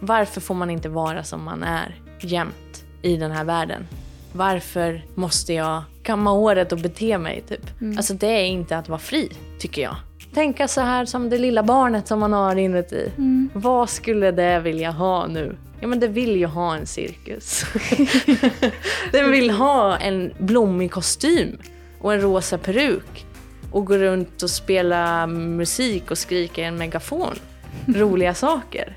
Varför får man inte vara som man är jämt i den här världen? Varför måste jag kamma håret och bete mig? Typ? Mm. Alltså det är inte att vara fri, tycker jag. Tänka så här som det lilla barnet som man har inuti. Mm. Vad skulle det vilja ha nu? Ja men det vill ju ha en cirkus. den vill ha en blommig kostym och en rosa peruk och gå runt och spela musik och skrika i en megafon. Roliga saker.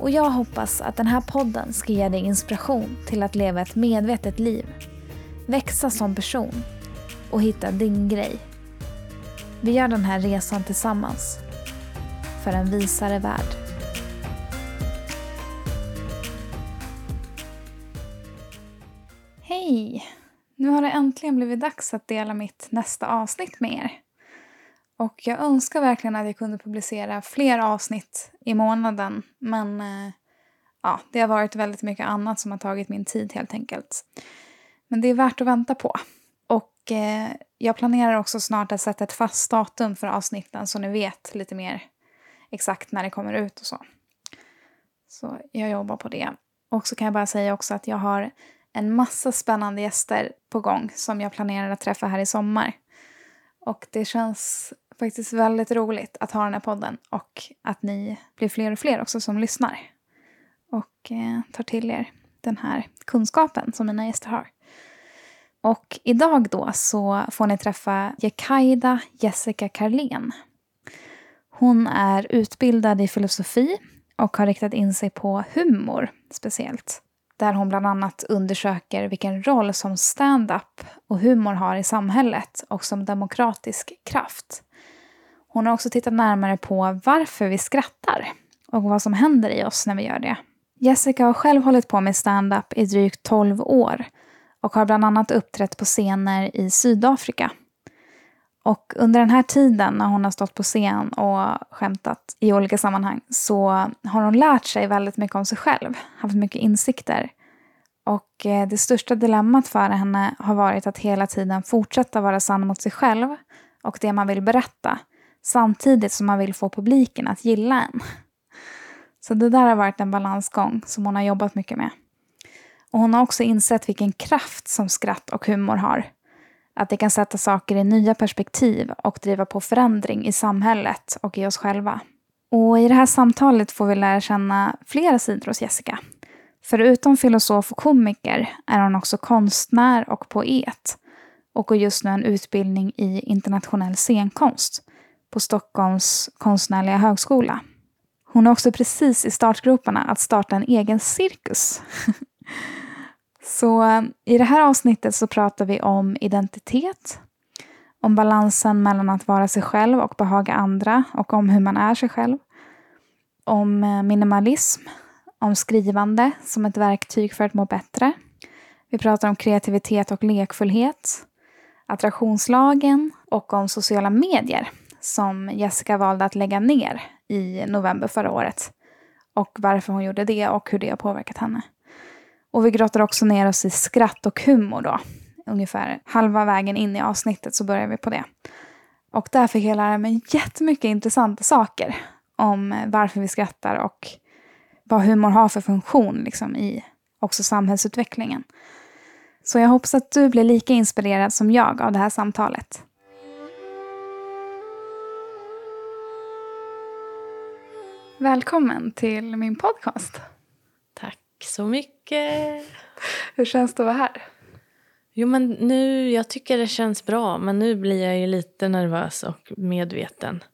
och jag hoppas att den här podden ska ge dig inspiration till att leva ett medvetet liv, växa som person och hitta din grej. Vi gör den här resan tillsammans för en visare värld. Hej! Nu har det äntligen blivit dags att dela mitt nästa avsnitt med er. Och jag önskar verkligen att jag kunde publicera fler avsnitt i månaden. Men eh, ja, det har varit väldigt mycket annat som har tagit min tid helt enkelt. Men det är värt att vänta på. Och eh, jag planerar också snart att sätta ett fast datum för avsnitten så ni vet lite mer exakt när det kommer ut och så. Så jag jobbar på det. Och så kan jag bara säga också att jag har en massa spännande gäster på gång som jag planerar att träffa här i sommar. Och det känns faktiskt väldigt roligt att ha den här podden och att ni blir fler och fler också som lyssnar. Och eh, tar till er den här kunskapen som mina gäster har. Och idag då så får ni träffa Jekaida Jessica Karlén. Hon är utbildad i filosofi och har riktat in sig på humor speciellt. Där hon bland annat undersöker vilken roll som stand-up och humor har i samhället och som demokratisk kraft. Hon har också tittat närmare på varför vi skrattar och vad som händer i oss när vi gör det. Jessica har själv hållit på med stand-up i drygt 12 år och har bland annat uppträtt på scener i Sydafrika. Och under den här tiden när hon har stått på scen och skämtat i olika sammanhang så har hon lärt sig väldigt mycket om sig själv, haft mycket insikter. Och eh, det största dilemmat för henne har varit att hela tiden fortsätta vara sann mot sig själv och det man vill berätta samtidigt som man vill få publiken att gilla en. Så det där har varit en balansgång som hon har jobbat mycket med. Och hon har också insett vilken kraft som skratt och humor har. Att det kan sätta saker i nya perspektiv och driva på förändring i samhället och i oss själva. Och i det här samtalet får vi lära känna flera sidor hos Jessica. Förutom filosof och komiker är hon också konstnär och poet och går just nu en utbildning i internationell scenkonst på Stockholms konstnärliga högskola. Hon är också precis i startgroparna att starta en egen cirkus. så eh, i det här avsnittet så pratar vi om identitet, om balansen mellan att vara sig själv och behaga andra och om hur man är sig själv. Om eh, minimalism, om skrivande som ett verktyg för att må bättre. Vi pratar om kreativitet och lekfullhet, attraktionslagen och om sociala medier som Jessica valde att lägga ner i november förra året. Och varför hon gjorde det och hur det har påverkat henne. Och vi grottar också ner oss i skratt och humor då. Ungefär halva vägen in i avsnittet så börjar vi på det. Och där fick jag lära mig jättemycket intressanta saker om varför vi skrattar och vad humor har för funktion liksom, i också samhällsutvecklingen. Så jag hoppas att du blir lika inspirerad som jag av det här samtalet. Välkommen till min podcast. Tack så mycket. Hur känns det att vara här? Jo, men nu, jag tycker det känns bra, men nu blir jag ju lite nervös och medveten.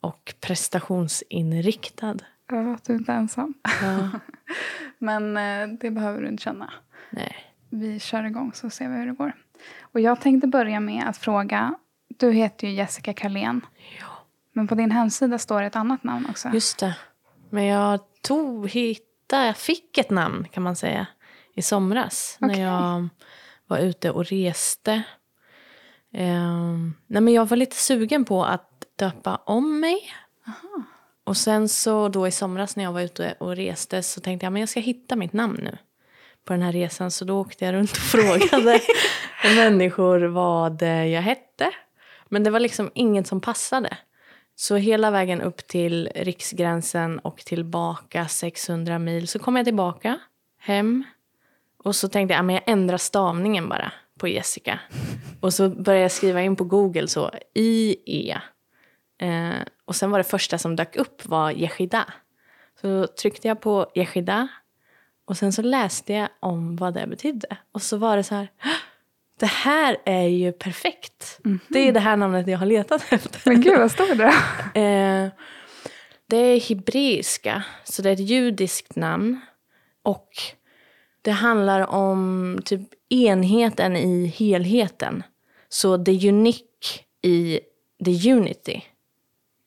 Och prestationsinriktad. Ja, att du inte är ensam. Ja. men eh, det behöver du inte känna. Nej. Vi kör igång så ser vi hur det går. Och jag tänkte börja med att fråga, du heter ju Jessica Karlén. Ja. Men på din hemsida står det ett annat namn också. Just det. Men jag tog, hittade, jag fick ett namn kan man säga i somras. Okej. När jag var ute och reste. Ehm, nej men jag var lite sugen på att döpa om mig. Och sen så då i somras när jag var ute och reste så tänkte jag men jag ska hitta mitt namn nu. På den här resan så då åkte jag runt och frågade människor vad eh, jag hette. Men det var liksom inget som passade. Så hela vägen upp till riksgränsen och tillbaka 600 mil så kom jag tillbaka hem. Och så tänkte jag, ja, men jag ändrar stavningen bara på Jessica. Och så började jag skriva in på Google så, I-E. Eh, och sen var det första som dök upp var Yeshida. Så tryckte jag på Yeshida och sen så läste jag om vad det betydde. Och så var det så här, "Hå! Det här är ju perfekt. Det är det här namnet jag har letat efter. Men gud, vad stod det? Eh, det är hebreiska, så det är ett judiskt namn. Och det handlar om typ enheten i helheten. Så the unique i the unity.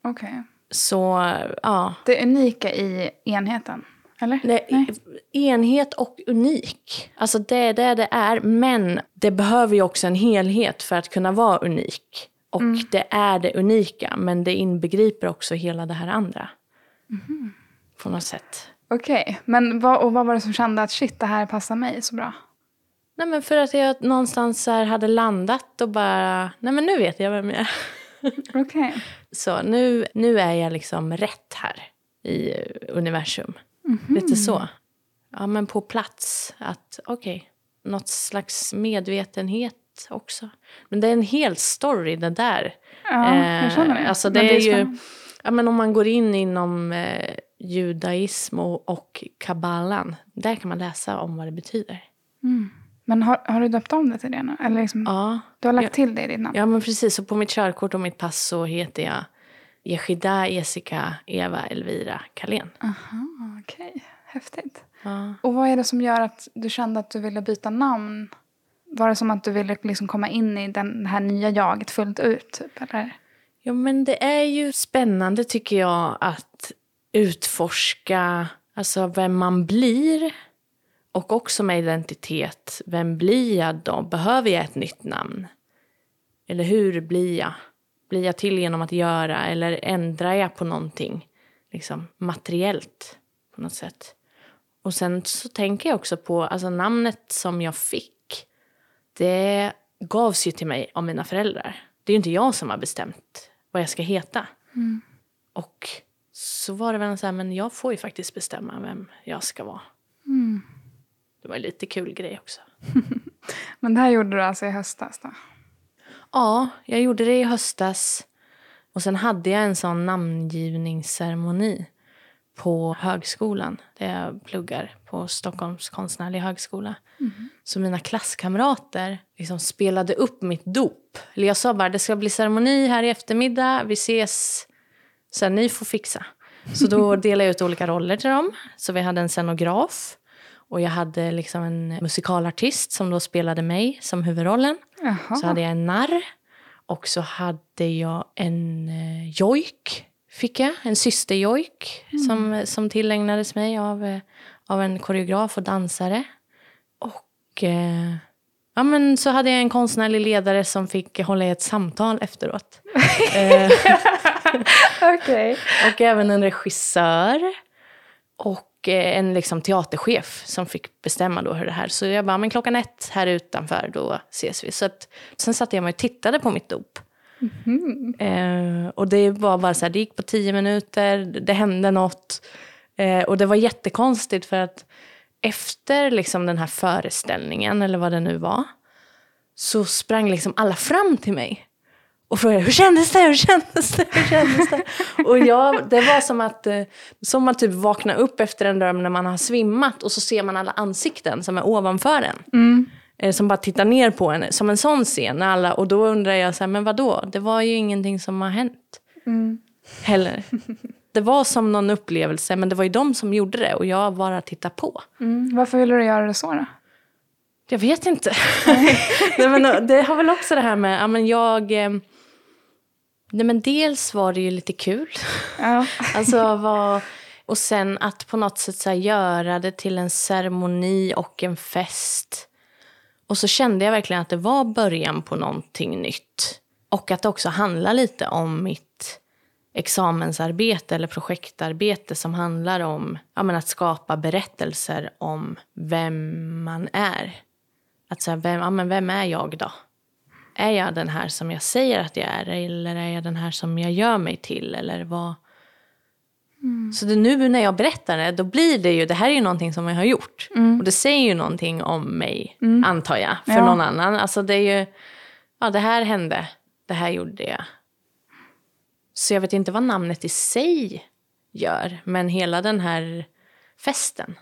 Okej. Så ja, Det unika i enheten, eller? Nej. enhet och unik. Alltså det är det det är, men det behöver ju också en helhet för att kunna vara unik. Och det är det unika, men det inbegriper också hela det här andra. På något sätt. Okej, men vad, och vad var det som kände att shit, det här passar mig så bra? Nej men för att jag någonstans hade landat och bara, nej men nu vet jag vem jag är. Okej. Så nu, nu är jag liksom rätt här i universum. Lite så. Ja men på plats. Att okej, något slags medvetenhet också. Men det är en hel story det där. Ja, jag känner det. Alltså det, Men är, ju, ja men om man går in inom eh, judaism och, och kabbalan. Där kan man läsa om vad det betyder. Men har, har du döpt om det till det nu? Eller liksom, Ja. Du har lagt Ja. till det i ditt namn? Ja, men precis. Så på mitt körkort och mitt pass så heter jag Yeshida Jessica Eva Elvira Kalén. Aha, okej. Häftigt. Ja. Och vad är det som gör att du kände att du ville byta namn? Var det som att du ville liksom komma in i den här nya jaget fullt ut? Typ, eller? ja, men det är ju spännande tycker jag att utforska alltså vem man blir. Och också med identitet. Vem blir jag då? Behöver jag ett nytt namn? Eller hur blir jag? Blir jag till genom att göra eller ändrar jag på någonting liksom, materiellt på något sätt? Och sen så tänker jag också på alltså namnet som jag fick. Det gavs ju till mig av mina föräldrar. Det är ju inte jag som har bestämt vad jag ska heta. Och så var det väl så här, men jag får ju faktiskt bestämma vem jag ska vara. Det var en lite kul grej också. Men det här gjorde du alltså i höstas då? Ja, jag gjorde det i höstas. Och sen hade jag en sån namngivningsceremoni på högskolan där jag pluggar på Stockholms konstnärliga högskola. Så mina klasskamrater liksom spelade upp mitt dop. Eller jag sa bara det ska bli ceremoni här i eftermiddag, vi ses, sen ni får fixa. Så då delade jag ut olika roller till dem. Så vi hade en scenograf och jag hade liksom en musikalartist som då spelade mig som huvudrollen. Jaha. Så hade jag en narr. Och så hade jag en eh, jojk. Fick jag. En systerjojk. Som, som tillägnades mig av, eh, av en koreograf och dansare. Och eh, ja, men så hade jag en konstnärlig ledare som fick hålla i ett samtal efteråt. eh, Okej. och även en regissör. Och eh, en liksom teaterchef som fick bestämma då hur det här. Så jag bara, men klockan ett här utanför, då ses vi. Så att, sen satte jag mig och tittade på mitt dop. Eh, och det var bara så här, det gick på tio minuter, det hände något. Eh, och det var jättekonstigt för att efter liksom den här föreställningen, eller vad det nu var, så sprang liksom alla fram till mig och frågade hur kändes det, hur kändes det, hur kändes det? och jag, det var som att, eh, som att typ vakna upp efter en dröm när man har svimmat och så ser man alla ansikten som är ovanför en. Eh, Som bara tittar ner på en, som en sån scen. Alla, och då undrar jag, så här, men vadå? Det var ju ingenting som har hänt. Heller. Det var som någon upplevelse, men det var ju de som gjorde det och jag bara tittade på. Mm. Varför ville du göra det så då? Jag vet inte. Nej, men det har väl också det här med, ja, men jag, eh, Nej, men dels var det ju lite kul. Ja. Alltså, vad, och sen att på något sätt så här, göra det till en ceremoni och en fest. Och så kände jag verkligen att det var början på någonting nytt. Och att det också handlar lite om mitt examensarbete eller projektarbete som handlar om ja, men att skapa berättelser om vem man är. Att säga, vem, ja, men vem är jag då? Är jag den här som jag säger att jag är eller är jag den här som jag gör mig till? Eller vad... Så det, nu när jag berättar det, då blir det ju, det här är ju någonting som jag har gjort. Och det säger ju någonting om mig, antar jag, för Ja. någon annan. Alltså det är ju, ja det här hände, det här gjorde jag. Så jag vet inte vad namnet i sig gör, men hela den här festen,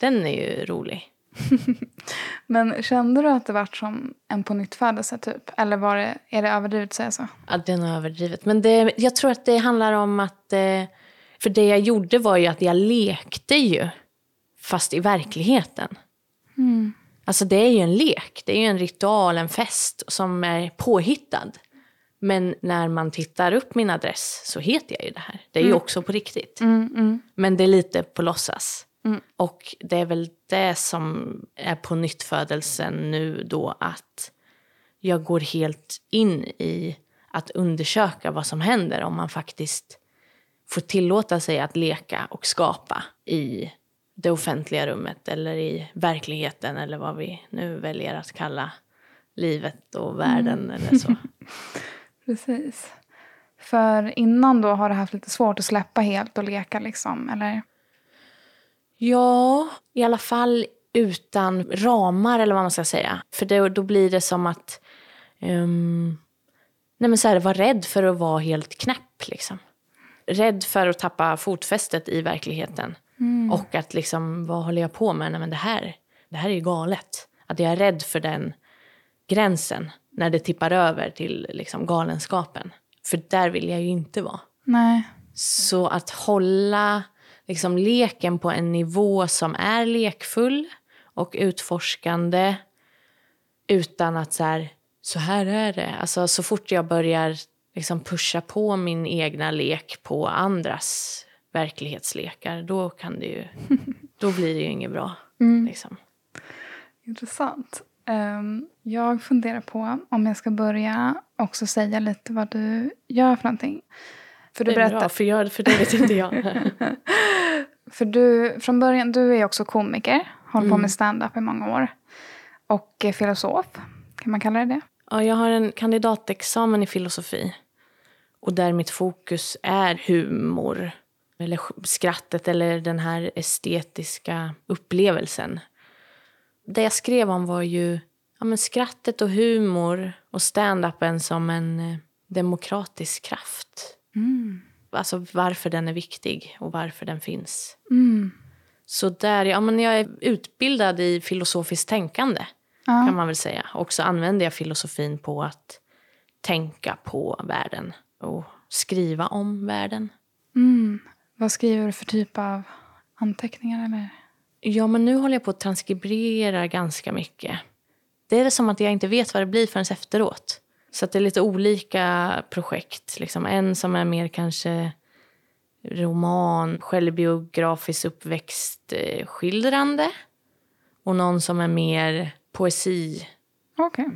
den är ju rolig. Men kände du att det var som en på nytt födelse typ? Eller var det, är det överdrivet att säga så? Ja, den är överdrivet. Men det, jag tror att det handlar om att... Eh, för det jag gjorde var ju att jag lekte ju, fast i verkligheten. Alltså det är ju en lek, det är ju en ritual, en fest som är påhittad. Men när man tittar upp min adress så heter jag ju det här. Det är ju också på riktigt. Men det är lite på låtsas. Och det är väl det som är på nyttfödelsen nu då att jag går helt in i att undersöka vad som händer om man faktiskt får tillåta sig att leka och skapa i det offentliga rummet eller i verkligheten eller vad vi nu väljer att kalla livet och världen eller så. Precis. För innan då har du haft lite svårt att släppa helt och leka liksom, eller? Ja, i alla fall utan ramar eller vad man ska säga. För då, då blir det som att um, nej men så här, vara rädd för att vara helt knäpp. Liksom. Rädd för att tappa fotfästet i verkligheten. Och att liksom, vad håller jag på med? Nej men det här, det här är ju galet. Att jag är rädd för den gränsen när det tippar över till liksom, galenskapen. För där vill jag ju inte vara. Nej. Så att hålla liksom, leken på en nivå som är lekfull och utforskande utan att så här, så här är det. Alltså, så fort jag börjar liksom, pusha på min egna lek på andras verklighetslekar då kan det ju, då blir det ju inget bra. Liksom. Intressant. Ehm, jag funderar på om jag ska börja också säga lite vad du gör för någonting. För du berättar, bra, för, jag, för det vet inte jag. för du, från början, du är också komiker, håller på Mm. med stand-up i många år. Och filosof, kan man kalla det det? Ja, jag har en kandidatexamen i filosofi. Och där mitt fokus är humor. Eller sk- skrattet eller den här estetiska upplevelsen. Det jag skrev om var ju ja, men skrattet och humor och stand-upen som en eh, demokratisk kraft. Alltså varför den är viktig och varför den finns. Så där, ja, men jag är utbildad i filosofiskt tänkande kan man väl säga. Och så använder jag filosofin på att tänka på världen och skriva om världen. Vad skriver du för typ av anteckningar? Eller? Ja, men nu håller jag på att transkribera ganska mycket. Det är som att jag inte vet vad det blir förrän efteråt. Så det är lite olika projekt. Liksom. En som är mer kanske roman, självbiografisk uppväxt, eh, skildrande. Och någon som är mer poesi, Okej.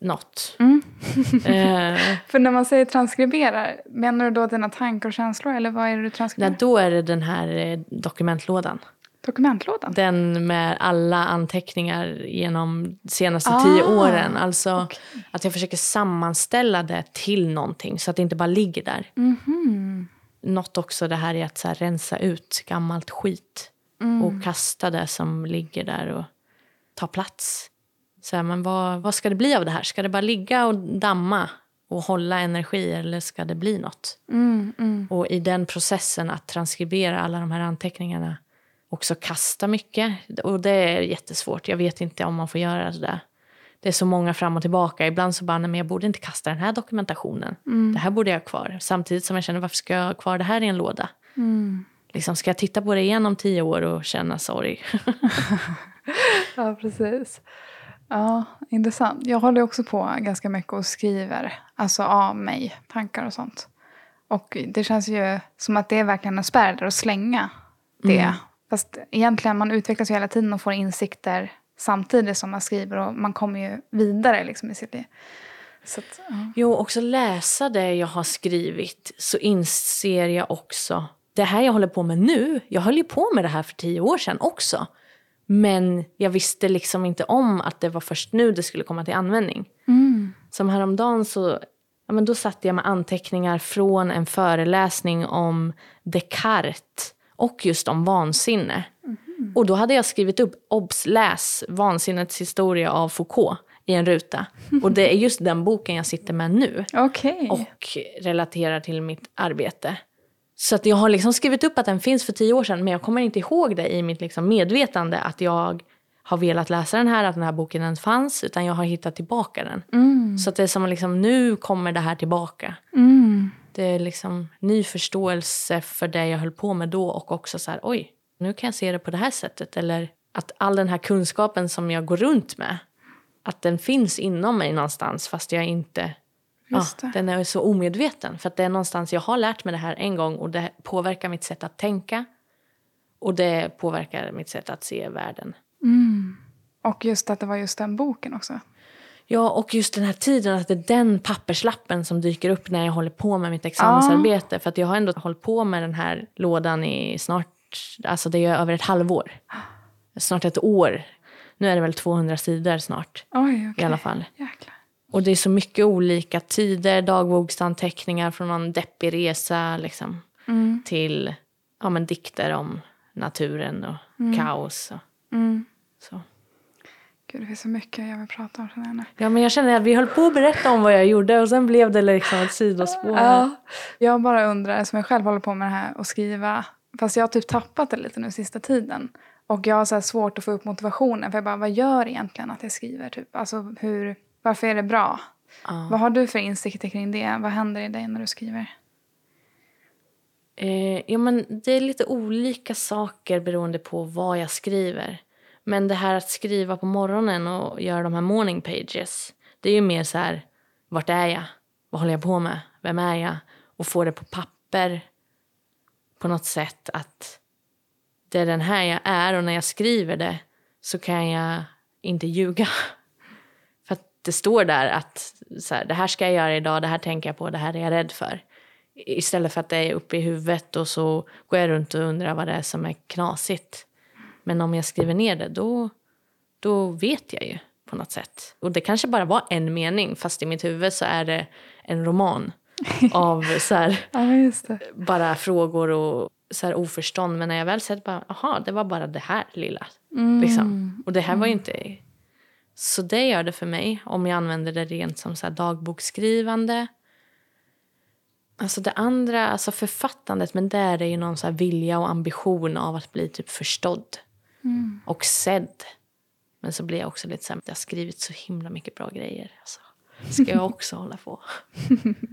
något. Mm. eh, För när man säger transkribera, menar du då dina tankar och känslor? Eller vad är det du transkriberar? nej, då är det den här eh, dokumentlådan. Dokumentlådan? Den med alla anteckningar genom de senaste Ah, tio åren. Alltså okej. att jag försöker sammanställa det till någonting så att det inte bara ligger där. Mhm. Något också det här i att så här, rensa ut gammalt skit Mm. och kasta det som ligger där och ta plats. Så här, men vad, vad ska det bli av det här? Ska det bara ligga och damma och hålla energi eller ska det bli något? Mm, mm. Och i den processen att transkribera alla de här anteckningarna också kasta mycket. Och det är jättesvårt. Jag vet inte om man får göra det där. Det är så många fram och tillbaka. Ibland så bara, nej, men jag borde inte kasta den här dokumentationen. Det här borde jag ha kvar. Samtidigt som jag känner, varför ska jag ha kvar det här i en låda? Liksom, ska jag titta på det igen om tio år och känna sorg? Ja, precis. Ja, intressant. Jag håller också på ganska mycket och skriver alltså av mig tankar och sånt. Och det känns ju som att det är verkligen en spärr att slänga det. Mm. Fast egentligen man utvecklas ju hela tiden och får insikter samtidigt som man skriver och man kommer ju vidare liksom i sitt liv. Så att, ja. Jo, också läsa det jag har skrivit så inser jag också det här jag håller på med nu, jag höll ju på med det här för tio år sedan också. Men jag visste liksom inte om att det var först nu det skulle komma till användning. Mm. Som häromdagen så ja, men då satte jag med anteckningar från en föreläsning om Descartes och just om vansinne. Mm. Och då hade jag skrivit upp, obs, läs Vansinnets historia av Foucault i en ruta. Och det är just den boken jag sitter med nu. Okay. Och relaterar till mitt arbete. Så att jag har liksom skrivit upp att den finns för tio år sedan men jag kommer inte ihåg det i mitt liksom medvetande att jag har velat läsa den här, att den här boken ens fanns. Utan jag har hittat tillbaka den. Mm. Så att det är som liksom, nu kommer det här tillbaka. Mm. Det är liksom ny förståelse för det jag höll på med då och också så här, oj, nu kan jag se det på det här sättet. Eller att all den här kunskapen som jag går runt med, att den finns inom mig någonstans fast jag inte Ja, den är så omedveten. För det är någonstans, jag har lärt mig det här en gång och det påverkar mitt sätt att tänka. Och det påverkar mitt sätt att se världen. Mm. Och just att det var just den boken också. Ja, och just den här tiden, att det är den papperslappen som dyker upp när jag håller på med mitt examensarbete. Ah. För att jag har ändå hållit på med den här lådan i snart, alltså det är över ett halvår. Snart ett år. Nu är det väl 200 sidor snart. Oj, okay. I alla fall. Jäklar. Och det är så mycket olika tider, dagboksanteckningar från någon deppig resa liksom, mm. till ja, men dikter om naturen och mm. kaos. Och, mm. så. Gud, det finns så mycket jag vill prata om. Henne. Ja, men jag känner att vi höll på att berätta om vad jag gjorde och sen blev det liksom ett sidospår. Ja. Jag bara undrar, som jag själv håller på med det här och skriva, fast jag har typ tappat det lite nu sista tiden. Och jag har så svårt att få upp motivationen. För jag bara, vad gör egentligen att jag skriver? Typ? Alltså hur varför är det bra? Uh. Vad har du för insikter kring det? Vad händer i dig när du skriver? Eh, ja, men det är lite olika saker beroende på vad jag skriver. Men det här att skriva på morgonen och göra de här morning pages. Det är ju mer så här, vart är jag? Vad håller jag på med? Vem är jag? Och få det på papper på något sätt att det är den här jag är och när jag skriver det så kan jag inte ljuga För att det står där att så här, det här ska jag göra idag, det här tänker jag på, det här är jag rädd för. Istället för att det är uppe i huvudet och så går jag runt och undrar vad det är som är knasigt. Men om jag skriver ner det, då, då vet jag ju på något sätt. Och det kanske bara var en mening, fast i mitt huvud så är det en roman av så här, ja, bara frågor och så här oförstånd. Men när jag väl sett bara, aha, det var bara det här lilla. Mm. Liksom. Och det här var ju inte så det gör det för mig om jag använder det rent som så dagboksskrivande. Alltså det andra, alltså författandet, men där är ju någon så vilja och ambition av att bli typ förstådd mm. och sedd. Men så blir jag också lite så här, jag har skrivit så himla mycket bra grejer. Alltså, ska jag också hålla på?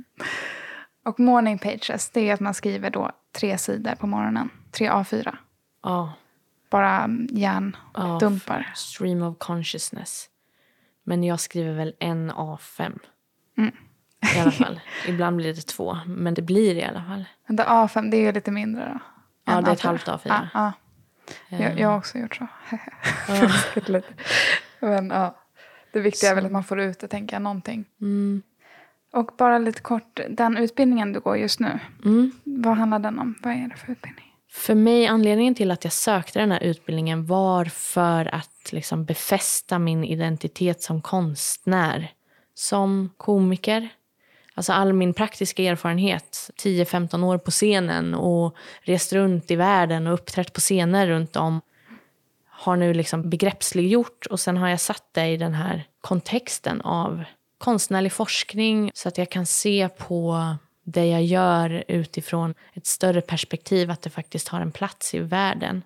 och morning pages, det är att man skriver då tre sidor på morgonen. Tre A4. Ja. Bara hjärndumpar. Ja, stream of consciousness. Men jag skriver väl en A5. Mm. I alla fall. Ibland blir det två, men det blir i alla fall. Men det A5, det är ju lite mindre då? Ja, det är ett halvt A4. Ah, ah. Jag, jag har också gjort så. men ja, det viktiga är väl att man får ut det, tänker jag, någonting. Mm. Och bara lite kort, den utbildningen du går just nu, mm. vad handlar den om? Vad är det för utbildning? För mig, anledningen till att jag sökte den här utbildningen var för att liksom befästa min identitet som konstnär. Som komiker. Alltså all min praktiska erfarenhet, 10-15 år på scenen och rest runt i världen och uppträtt på scener runt om har nu liksom begreppsliggjort och sen har jag satt det i den här kontexten av konstnärlig forskning så att jag kan se på det jag gör utifrån ett större perspektiv, att det faktiskt har en plats i världen.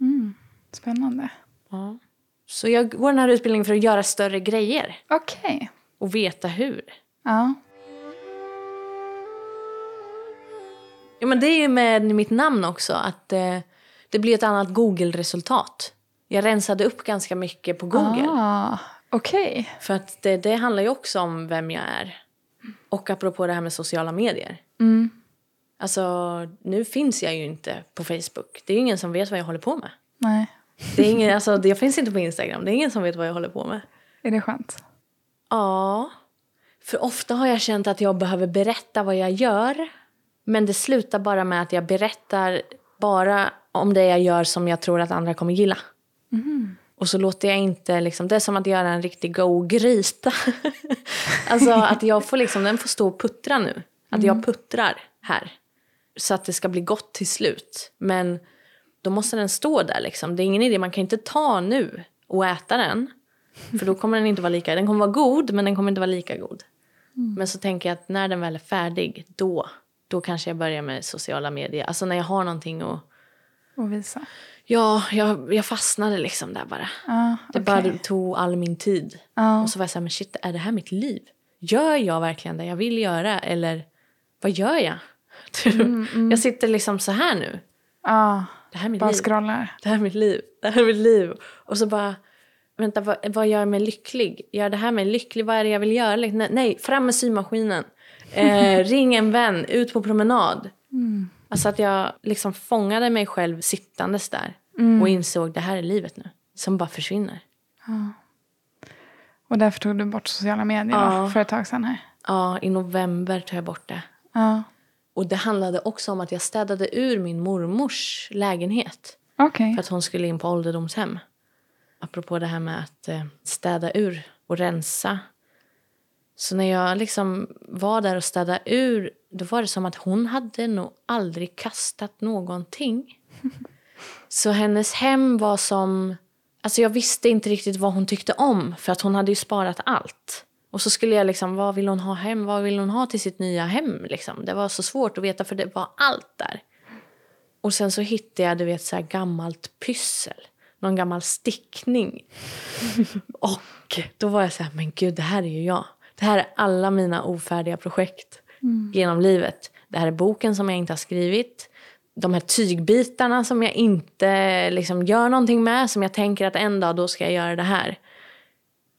Mm. Spännande. Ja. Så jag går den här utbildningen för att göra större grejer. Okej. Okay. Och veta hur. Ja. Ja, men det är ju med mitt namn också, att eh, det blir ett annat Google-resultat. Jag rensade upp ganska mycket på Google. Ah, Okej. För att det, det handlar ju också om vem jag är. Och apropå det här med sociala medier. Mm. Alltså, nu finns jag ju inte på Facebook. Det är ju ingen som vet vad jag håller på med. Nej. Det, är ingen, alltså, det finns inte på Instagram. Det är ingen som vet vad jag håller på med. Är det skönt? Ja. För ofta har jag känt att jag behöver berätta vad jag gör. Men det slutar bara med att jag berättar bara om det jag gör som jag tror att andra kommer gilla. Och så låter jag inte, liksom, det är som att göra en riktig go-gryta. alltså att jag får liksom, den får stå och puttra nu. Att jag puttrar här. Så att det ska bli gott till slut. Men då måste den stå där liksom. Det är ingen idé, man kan inte ta nu och äta den. För då kommer den inte vara lika, den kommer vara god men den kommer inte vara lika god. Men så tänker jag att när den väl är färdig, då, då kanske jag börjar med sociala medier. Alltså när jag har någonting och Och visa. Ja, jag, jag fastnade liksom där bara. Ja, Det bara tog all min tid. Ja. Och så var jag så här, men shit, är det här mitt liv? Gör jag verkligen det jag vill göra? Eller vad gör jag? Jag sitter liksom så här nu. Ja, Det här är mitt bara liv. scrollar. Det här är mitt liv. Det här är mitt liv. Och så bara, vänta, vad, vad gör mig lycklig? Gör det här mig lycklig? Vad är det jag vill göra? Nej, nej fram med symaskinen. Eh, ring en vän, ut på promenad. Alltså att jag liksom fångade mig själv sittandes där. Och insåg, det här är livet nu. Som bara försvinner. Och därför tog du bort sociala medier Ja. för ett tag sedan här. Ja, i november tog jag bort det. Ja, Och det handlade också om att jag städade ur min mormors lägenhet. okej. För att hon skulle in på ålderdomshem. Apropå det här med att eh, städa ur och rensa. Så när jag liksom var där och städade ur, då var det som att hon hade nog aldrig kastat någonting. Så hennes hem var som... Alltså jag visste inte riktigt vad hon tyckte om, för att hon hade ju sparat allt. Och så skulle jag liksom, vad vill hon ha hem? Vad vill hon ha till sitt nya hem? Liksom. Det var så svårt att veta, för det var allt där. Och sen så hittade jag, du vet, så här gammalt pyssel. Någon gammal stickning. och då var jag så här, men gud, det här är ju jag. Det här är alla mina ofärdiga projekt genom livet. Det här är boken som jag inte har skrivit. De här tygbitarna som jag inte liksom gör någonting med. Som jag tänker att en dag då ska jag göra det här.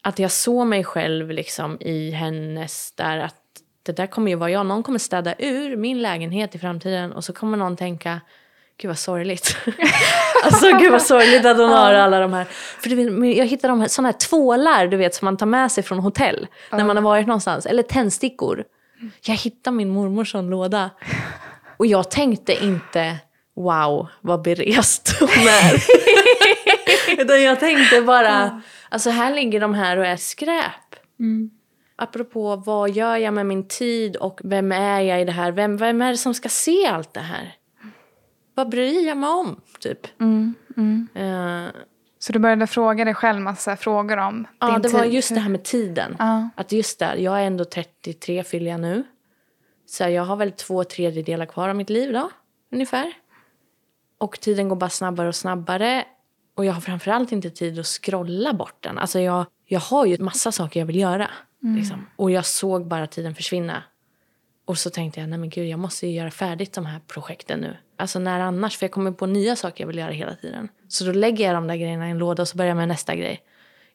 Att jag såg mig själv liksom i hennes där att det där kommer ju vara jag. Någon kommer städa ur min lägenhet i framtiden och så kommer någon tänka Gud vad sorgligt. alltså gud vad sorgligt att hon har alla de här. För du vet, jag hittar de här, såna här tvålar du vet som man tar med sig från hotell. När man har varit någonstans. Eller tändstickor. Jag hittade min mormors sån låda. Och jag tänkte inte wow vad berest hon är. Utan jag tänkte bara, alltså här ligger de här och är skräp. Apropå vad gör jag med min tid och vem är jag i det här? Vem, vem är det som ska se allt det här? Vad bryr jag mig om, typ? Eh, Så du började fråga dig själv massa frågor om ja, din det var tid. just det här med tiden. Ja. Att just där, jag är ändå 33 fyller jag nu. Så jag har väl två tredjedelar kvar av mitt liv då, ungefär. Och tiden går bara snabbare och snabbare. Och jag har framförallt inte tid att scrolla bort den. Alltså jag, jag har ju massa saker jag vill göra. Liksom. Och jag såg bara tiden försvinna. Och så tänkte jag, nej men gud, jag måste ju göra färdigt de här projekten nu. Alltså när annars? För jag kommer på nya saker jag vill göra hela tiden. Så då lägger jag de där grejerna i en låda och så börjar jag med nästa grej.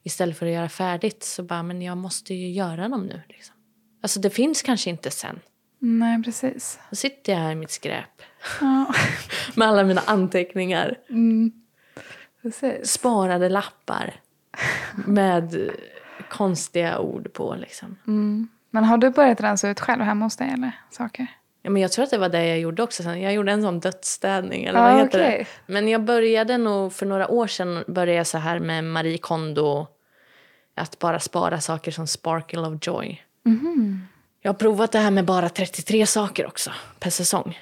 Istället för att göra färdigt så bara, men jag måste ju göra dem nu. Liksom. Alltså det finns kanske inte sen. Nej, precis. Då sitter jag här i mitt skräp. Ja, Med alla mina anteckningar. precis. Sparade lappar. Med konstiga ord på liksom. Men har du börjat rensa ut själv hemma hos dig eller saker? Ja, men jag tror att det var det jag gjorde också. Sen. Jag gjorde en sån dödsstädning. Eller Ah, vad heter okej. det? Men jag började nog för några år sedan började jag så här med Marie Kondo. Att bara spara saker som sparkle of joy. Jag har provat det här med bara 33 saker också per säsong.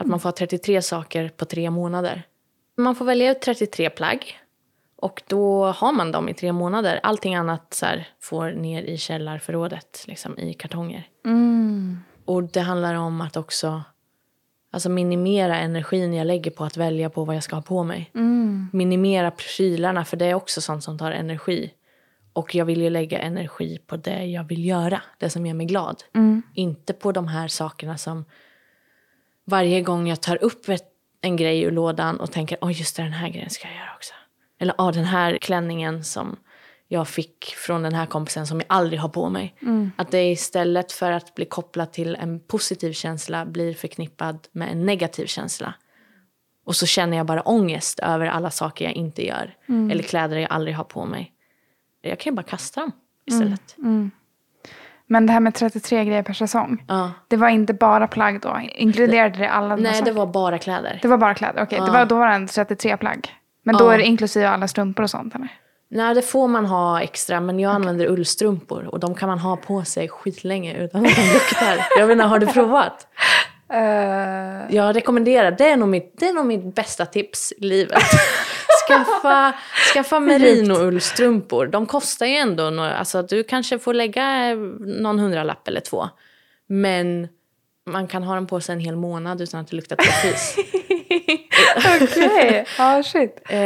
Att man får ha 33 saker på tre månader. Man får välja ut 33 plagg. Och då har man dem i tre månader. Allting annat så här, får ner i källarförrådet, liksom, i kartonger. Och det handlar om att också alltså minimera energin jag lägger på att välja på vad jag ska ha på mig. Minimera prylarna, för det är också sånt som tar energi. Och jag vill ju lägga energi på det jag vill göra, det som gör mig glad. Inte på de här sakerna som varje gång jag tar upp ett, en grej ur lådan och tänker åh just det, den här grejen ska jag göra också. Eller åh den här klänningen som jag fick från den här kompisen som jag aldrig har på mig. Att det istället för att bli kopplat till en positiv känsla blir förknippad med en negativ känsla. Och så känner jag bara ångest över alla saker jag inte gör. Eller kläder jag aldrig har på mig. Jag kan ju bara kasta dem istället. Men det här med 33 grejer per säsong. Ja. Det var inte bara plagg då? Inkluderade det alla Nej, det var bara kläder. Det var bara kläder? Okej, det Ja. var, då var det en 33 plagg. Men då Ja. är det inklusive alla strumpor och sånt eller? Nej, det får man ha extra, men jag använder ullstrumpor och de kan man ha på sig skitlänge utan att de luktar. Jag vet inte, har du provat? Uh, Jag rekommenderar, det är nog mitt, det är nog mitt bästa tips i livet. Skaffa, skaffa merino-ullstrumpor. De kostar ju ändå, några, alltså du kanske får lägga någon hundralapp eller två. Men man kan ha dem på sig en hel månad utan att det luktar tårtfis. Okej, ja shit. eh,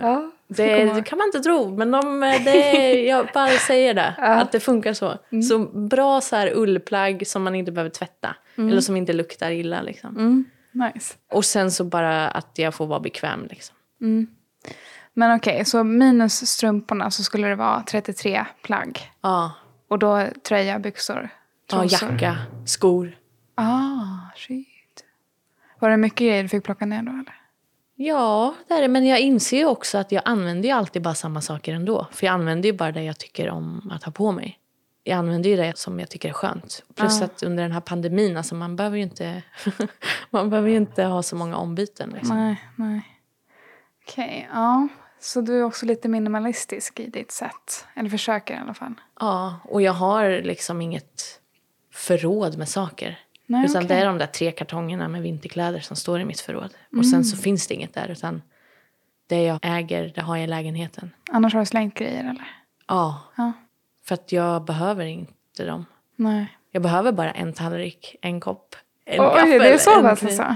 Ja, Det, det kan man inte tro, men de, det, jag bara säger det. Att det funkar så. Mm. Så bra så här ullplagg som man inte behöver tvätta. Eller som inte luktar illa. Liksom. Mm, nice. Och sen så bara att jag får vara bekväm. Liksom. Men okej, så minus strumporna så skulle det vara 33 plagg. Ja, Och då tröja, byxor, ja, trosor. jacka, skor. Ah, shit. Var det mycket grejer du fick plocka ner då eller? Ja, det är det. Men jag inser ju också att jag använder ju alltid bara samma saker ändå. För jag använder ju bara det jag tycker om att ha på mig. Jag använder ju det som jag tycker är skönt. Plus att under den här pandemin, alltså man behöver ju inte, man behöver inte ha så många ombyten. Liksom. Nej, nej. Okej, ja. Så du är också lite minimalistisk i ditt sätt. Eller försöker i alla fall. Ja, och jag har liksom inget förråd med saker. Nej, utan okej. det är de där tre kartongerna med vinterkläder som står i mitt förråd. Och sen Mm. så finns det inget där, utan det jag äger, det har jag i lägenheten. Annars har du slängt grejer eller? Ja, Ja. för att jag behöver inte dem. Nej. Jag behöver bara en tallrik, en kopp, en Oj, gaffel. det är så pass alltså?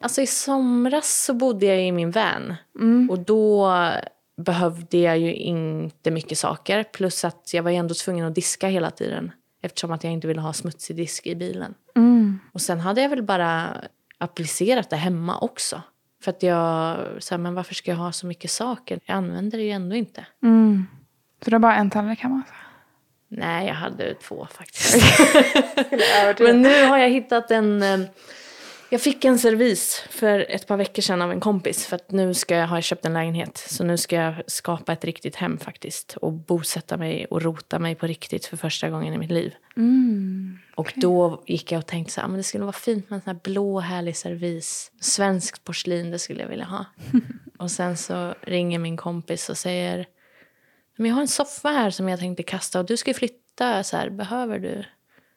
Alltså i somras så bodde jag i min van. Mm. Och då behövde jag ju inte mycket saker. Plus att jag var ändå tvungen att diska hela tiden. Eftersom att jag inte ville ha smutsig disk i bilen. Mm. Och sen hade jag väl bara applicerat det hemma också. För att jag, här, men varför ska jag ha så mycket saker? Jag använder det ju ändå inte. Mm. Så du har bara en tallrik hemma? Alltså. Nej, jag hade två faktiskt. Men nu har jag hittat en... eh, Jag fick en servis för ett par veckor sedan av en kompis. För att nu ska jag, har jag köpt en lägenhet. Så nu ska jag skapa ett riktigt hem faktiskt. Och bosätta mig och rota mig på riktigt för första gången i mitt liv. Mm. Och då gick jag och tänkte så här, "Ah, men det skulle vara fint med en sån här blå härlig servis. Svenskt porslin, det skulle jag vilja ha. och sen så ringer min kompis och säger, men jag har en soffa här som jag tänkte kasta och du ska flytta, så här, behöver du?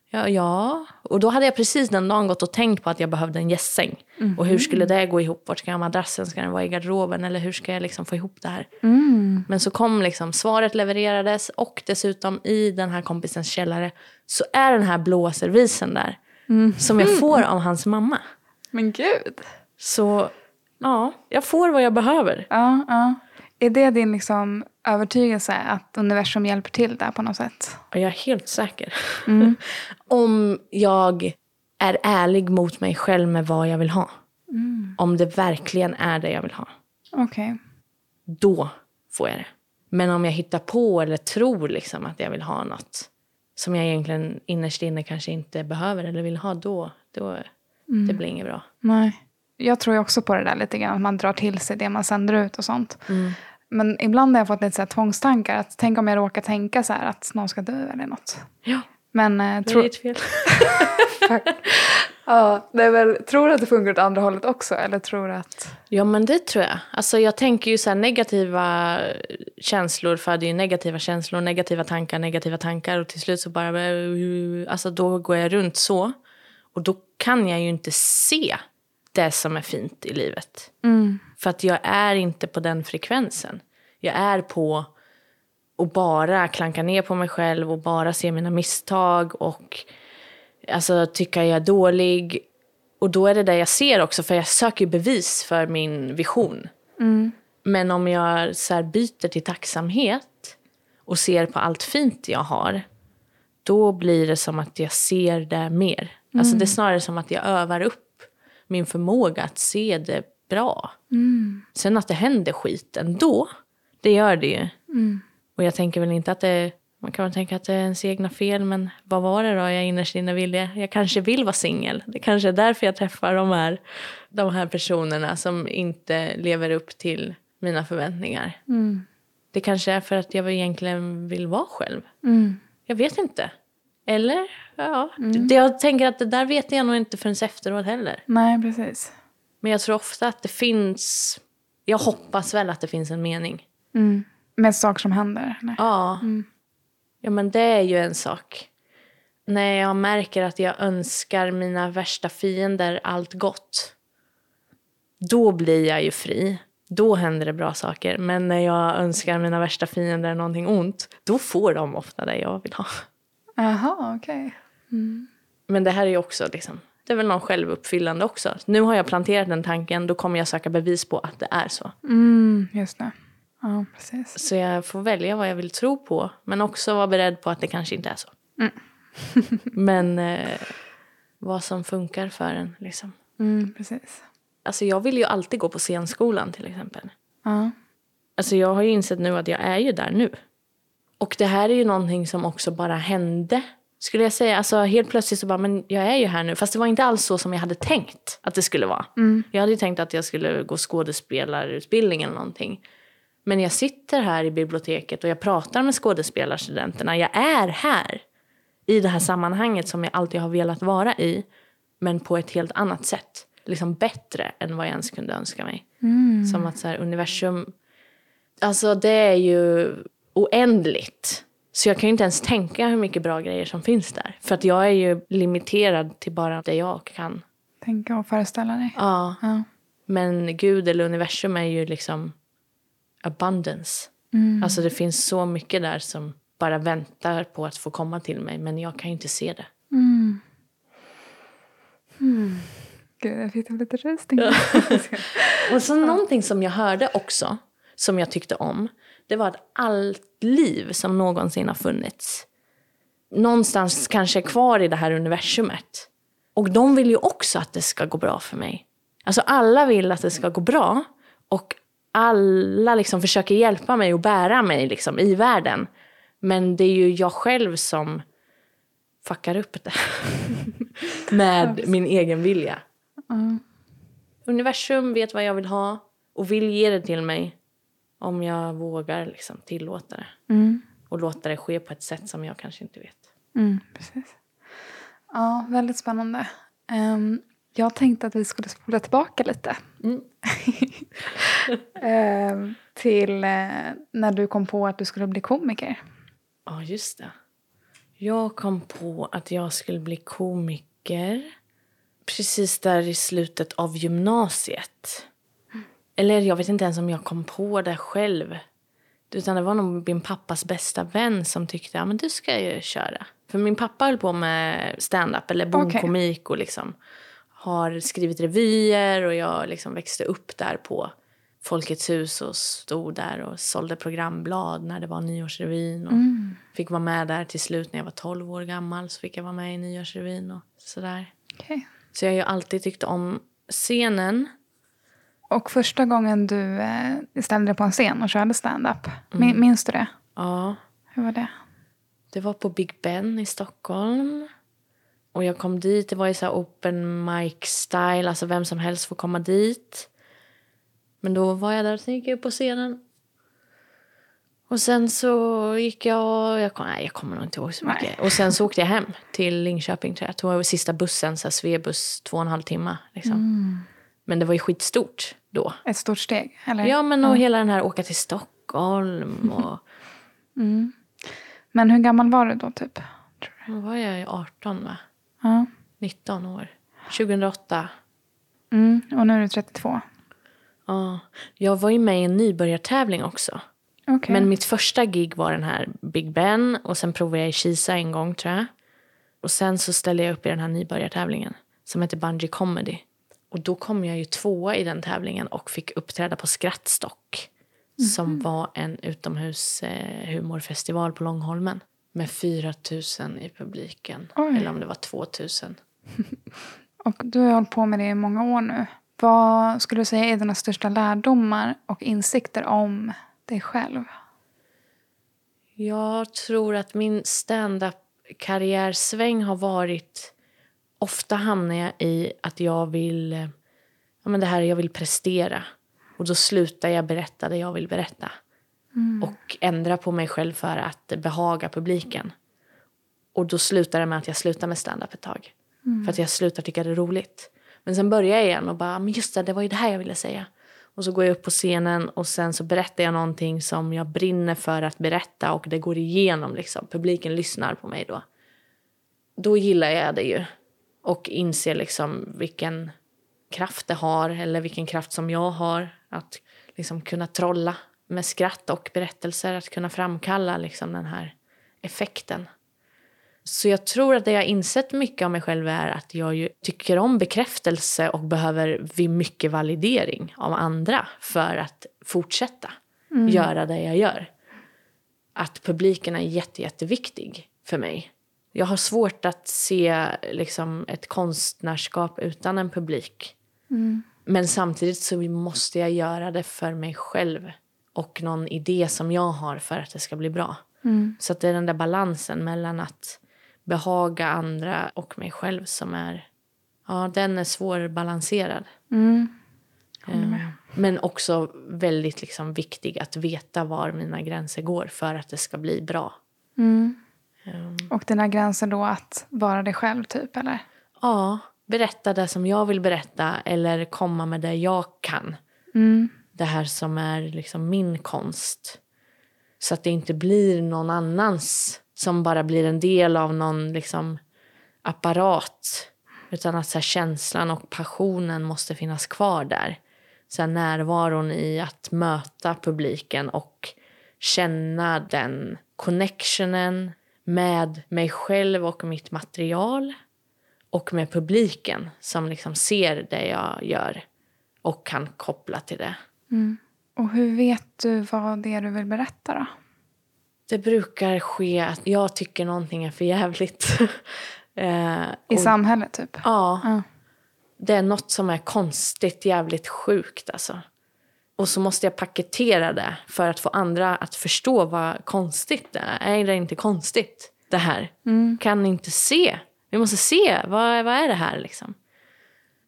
Ja, ja. Och då hade jag precis den dagen gått och tänkt på att jag behövde en gästsäng. Och hur skulle det gå ihop? Vart ska jag ha madrassen? Ska den vara i garderoben? Eller hur ska jag liksom få ihop det här? Mm. Men så kom liksom, svaret levererades och dessutom i den här kompisens källare så är den här blåa servisen där. Som jag får av hans mamma. Men gud. Så ja, jag får vad jag behöver. Ja, ja. Är det din liksom övertygelse att universum hjälper till där på något sätt? Jag är helt säker. Om jag är ärlig mot mig själv med vad jag vill ha. Om det verkligen är det jag vill ha. Okej. Då får jag det. Men om jag hittar på eller tror liksom att jag vill ha något som jag egentligen innerst inne kanske inte behöver eller vill ha, då, då det blir inget bra. Nej. Jag tror ju också på det där lite grann. Att man drar till sig det man sänder ut och sånt. Men ibland har jag fått lite så här tvångstankar. Att tänk om jag råkar tänka så här att någon ska dö eller något. Ja, Men eh, det är ditt fel. ja, det är väl, tror du att det funkar åt andra hållet också? Eller tror du att... Ja, men det tror jag. Alltså, jag tänker ju så här negativa känslor föder ju negativa känslor, negativa tankar, negativa tankar och till slut så bara, alltså då går jag runt så. Och då kan jag ju inte se det som är fint i livet. För att jag är inte på den frekvensen. Jag är på att bara klanka ner på mig själv och bara se mina misstag och alltså, tycka jag är dålig. Och då är det det jag ser också, för jag söker ju bevis för min vision. Men om jag så här byter till tacksamhet och ser på allt fint jag har, då blir det som att jag ser det mer. Alltså det är snarare som att jag övar upp min förmåga att se det bra. Sen att det händer skit ändå, det gör det ju. Och jag tänker väl inte att det man kan väl tänka att det är ens egna fel, men vad var det då jag innerst inne ville? Jag kanske vill vara singel. Det kanske är därför jag träffar de här, de här personerna som inte lever upp till mina förväntningar. Mm. Det kanske är för att jag egentligen vill vara själv. Mm. Jag vet inte. Eller? Ja. Det, jag tänker att det där vet jag nog inte förrän efteråt heller. Nej, precis. Men jag tror ofta att det finns... Jag hoppas väl att det finns en mening. Mm. Med saker som händer? Nej. Ja. Ja, men det är ju en sak. När jag märker att jag önskar mina värsta fiender allt gott. Då blir jag ju fri. Då händer det bra saker. Men när jag önskar mina värsta fiender någonting ont, då får de ofta det jag vill ha. Jaha, okej. Men det här är ju också liksom, det är väl någon självuppfyllande också. Nu har jag planterat den tanken, då kommer jag söka bevis på att det är så. Mm, just det. Ja, precis. Så jag får välja vad jag vill tro på, men också vara beredd på att det kanske inte är så. men eh, vad som funkar för en liksom. Mm, precis. Alltså jag vill ju alltid gå på scenskolan till exempel. Ja. Alltså jag har ju insett nu att jag är ju där nu. Och det här är ju någonting som också bara hände. Skulle jag säga. Alltså helt plötsligt så bara, men jag är ju här nu. Fast det var inte alls så som jag hade tänkt att det skulle vara. Jag hade ju tänkt att jag skulle gå skådespelarutbildning eller någonting. Men jag sitter här i biblioteket och jag pratar med skådespelarstudenterna. Jag är här. I det här sammanhanget som jag alltid har velat vara i. Men på ett helt annat sätt. Liksom bättre än vad jag ens kunde önska mig. Som att så här, universum... Alltså det är ju oändligt. Så jag kan ju inte ens tänka hur mycket bra grejer som finns där. För att jag är ju limiterad till bara det jag kan. Tänka och föreställa dig. Ja. Ja. Men Gud eller universum är ju liksom abundance. Alltså det finns så mycket där som bara väntar på att få komma till mig. Men jag kan ju inte se det. Gud, jag fick lite rysning. Och så någonting som jag hörde också, som jag tyckte om, det var att allt liv som någonsin har funnits någonstans kanske är kvar i det här universumet. Och de vill ju också att det ska gå bra för mig. Alltså alla vill att det ska gå bra och alla liksom försöker hjälpa mig och bära mig liksom i världen. Men det är ju jag själv som fuckar upp det. Med min egen vilja. Universum vet vad jag vill ha och vill ge det till mig om jag vågar liksom tillåta det. Mm. Och låta det ske på ett sätt som jag kanske inte vet. Mm, precis. Ja, väldigt spännande. Ehm, jag tänkte att vi skulle spola tillbaka lite. Mm. Ehm, till eh, när du kom på att du skulle bli komiker. Ja, just det. Jag kom på att jag skulle bli komiker precis där i slutet av gymnasiet. Eller jag vet inte ens om jag kom på det själv. Utan det var nog min pappas bästa vän som tyckte att du ska ju köra. För min pappa höll på med stand-up eller bondkomik och liksom har skrivit revyer och jag liksom växte upp där på Folkets hus och stod där och sålde programblad när det var nyårsrevyn. Och Fick vara med där till slut när jag var 12 år gammal. Så fick jag vara med i nyårsrevyn och sådär. Okej. Så jag har alltid tyckt om scenen. Och första gången du eh, ställde dig på en scen och körde stand-up, min, minns du det? Ja, Hur var det? det var på Big Ben i Stockholm. Och jag kom dit, det var ju så open mic style, alltså vem som helst får komma dit. Men då var jag där och sen gick jag upp på scenen. Och sen så gick jag, jag, kom, nej, jag kommer nog inte ihåg så mycket. Nej. Och sen så åkte jag hem till Linköping tror jag. Var sista bussen, så här, Svebuss, två och en halv timme. Liksom. Men det var ju skitstort då. Ett stort steg? Eller? Ja, men och hela den här åka till Stockholm och... Men hur gammal var du då typ? Då var jag ju 18 va? Ja. 19 år. 2008. Mm. Och nu är du 32? Ja. Jag var ju med i en nybörjartävling också. Okej. Men mitt första gig var den här Big Ben och sen provade jag i Kisa en gång tror jag. Och sen så ställde jag upp i den här nybörjartävlingen som heter Bungee Comedy. Och då kom jag ju tvåa i den tävlingen och fick uppträda på Skrattstock. Som var en utomhushumorfestival på Långholmen. Med 4 000 i publiken. Oj. Eller om det var 2 000. Och du har hållit på med det i många år nu. Vad skulle du säga är dina största lärdomar och insikter om dig själv? Jag tror att min stand-up-karriärsväng har varit... Ofta hamnar jag i att jag vill... Ja, men det här jag vill prestera. Och då slutar jag berätta det jag vill berätta. Mm. Och ändra på mig själv för att behaga publiken. Och då slutar det med att jag slutar med stand-up ett tag. Mm. För att jag slutar tycka det är roligt. Men sen börjar jag igen och bara, men just det, det var ju det här jag ville säga. Och så går jag upp på scenen och sen så berättar jag någonting som jag brinner för att berätta och det går igenom liksom. Publiken lyssnar på mig då. Då gillar jag det ju. Och inser liksom vilken kraft det har eller vilken kraft som jag har att liksom kunna trolla med skratt och berättelser, att kunna framkalla liksom den här effekten. Så jag tror att det jag insett mycket av mig själv är att jag tycker om bekräftelse och behöver vid mycket validering av andra för att fortsätta mm. göra det jag gör. Att publiken är jätte, jätteviktig för mig. Jag har svårt att se liksom, ett konstnärskap utan en publik. Mm. Men samtidigt så måste jag göra det för mig själv och någon idé som jag har för att det ska bli bra. Mm. Så det är den där balansen mellan att behaga andra och mig själv som är... Ja, den är svårbalanserad. Mm. Um, men också väldigt liksom, viktig att veta var mina gränser går för att det ska bli bra. Mm. Um, och dina gränser då att vara dig själv, typ? eller? Ja, berätta det som jag vill berätta eller komma med det jag kan. Mm. Det här som är liksom min konst. Så att det inte blir någon annans som bara blir en del av någon liksom, apparat. Utan att så här, känslan och passionen måste finnas kvar där. Så här, närvaron i att möta publiken och känna den connectionen med mig själv och mitt material och med publiken som liksom ser det jag gör och kan koppla till det. Mm. Och hur vet du vad det är du vill berätta då? Det brukar ske att jag tycker någonting är för jävligt. eh, I och, samhället typ? Ja. ja. Det är något som är konstigt, jävligt sjukt alltså. Och så måste jag paketera det för att få andra att förstå vad konstigt det är. Är det inte konstigt det här? Mm. Kan inte se? Vi måste se, vad, vad är det här liksom?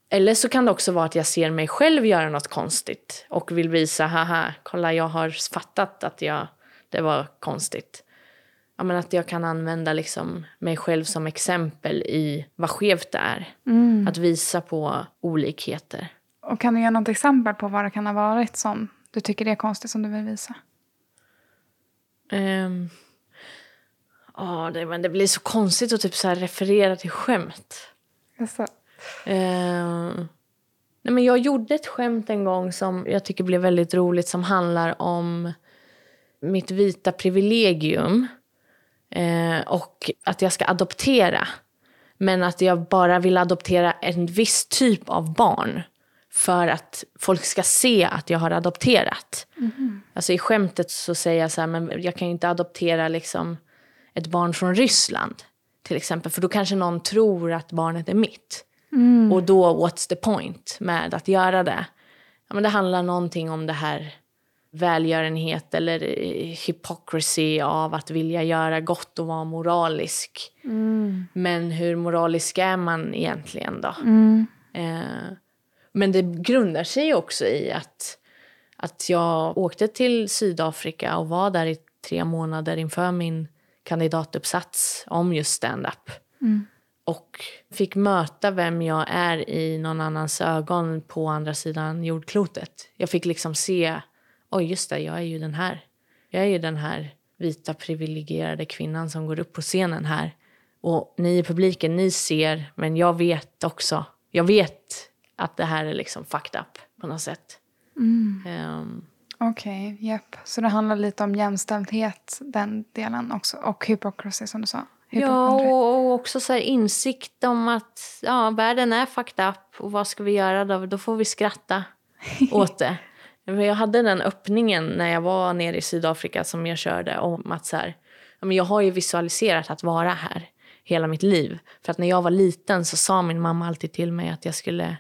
Eller så kan det också vara att jag ser mig själv göra något konstigt och vill visa, haha, kolla jag har fattat att jag det var konstigt. Ja, men att jag kan använda liksom mig själv som exempel i vad skevt det är. Mm. Att visa på olikheter. Och Kan du ge något exempel på vad det kan ha varit som du tycker är konstigt som du vill visa? Um, oh, det, men det blir så konstigt att typ så referera till skämt. Jaså? Uh, nej, men jag gjorde ett skämt en gång som jag tycker blev väldigt roligt som handlar om mitt vita privilegium eh, och att jag ska adoptera. Men att jag bara vill adoptera en viss typ av barn för att folk ska se att jag har adopterat. Mm. Alltså I skämtet så säger jag så här, men jag kan ju inte adoptera liksom ett barn från Ryssland. till exempel. För då kanske någon tror att barnet är mitt. Mm. Och då, what's the point med att göra det? Ja, men det handlar någonting om det här välgörenhet eller eh, hypocrisy av att vilja göra gott och vara moralisk. Mm. Men hur moralisk är man egentligen då? Mm. Eh, men det grundar sig också i att, att jag åkte till Sydafrika och var där i tre månader inför min kandidatuppsats om just stand-up. Mm. Och fick möta vem jag är i någon annans ögon på andra sidan jordklotet. Jag fick liksom se oj just det, jag är ju den här. Jag är ju den här vita privilegierade kvinnan som går upp på scenen här. Och ni i publiken, ni ser, men jag vet också. Jag vet att det här är liksom fucked up på något sätt. Mm. Um, Okej, okay, japp. Så det handlar lite om jämställdhet, den delen också. Och hypocrisy som du sa. Ja, och också så insikt om att ja, världen är fucked up. Och vad ska vi göra då? Då får vi skratta åt det. Jag hade den öppningen när jag var nere i Sydafrika som jag körde om att så här, jag har ju visualiserat att vara här hela mitt liv. För att när jag var liten så sa min mamma alltid till mig att jag skulle...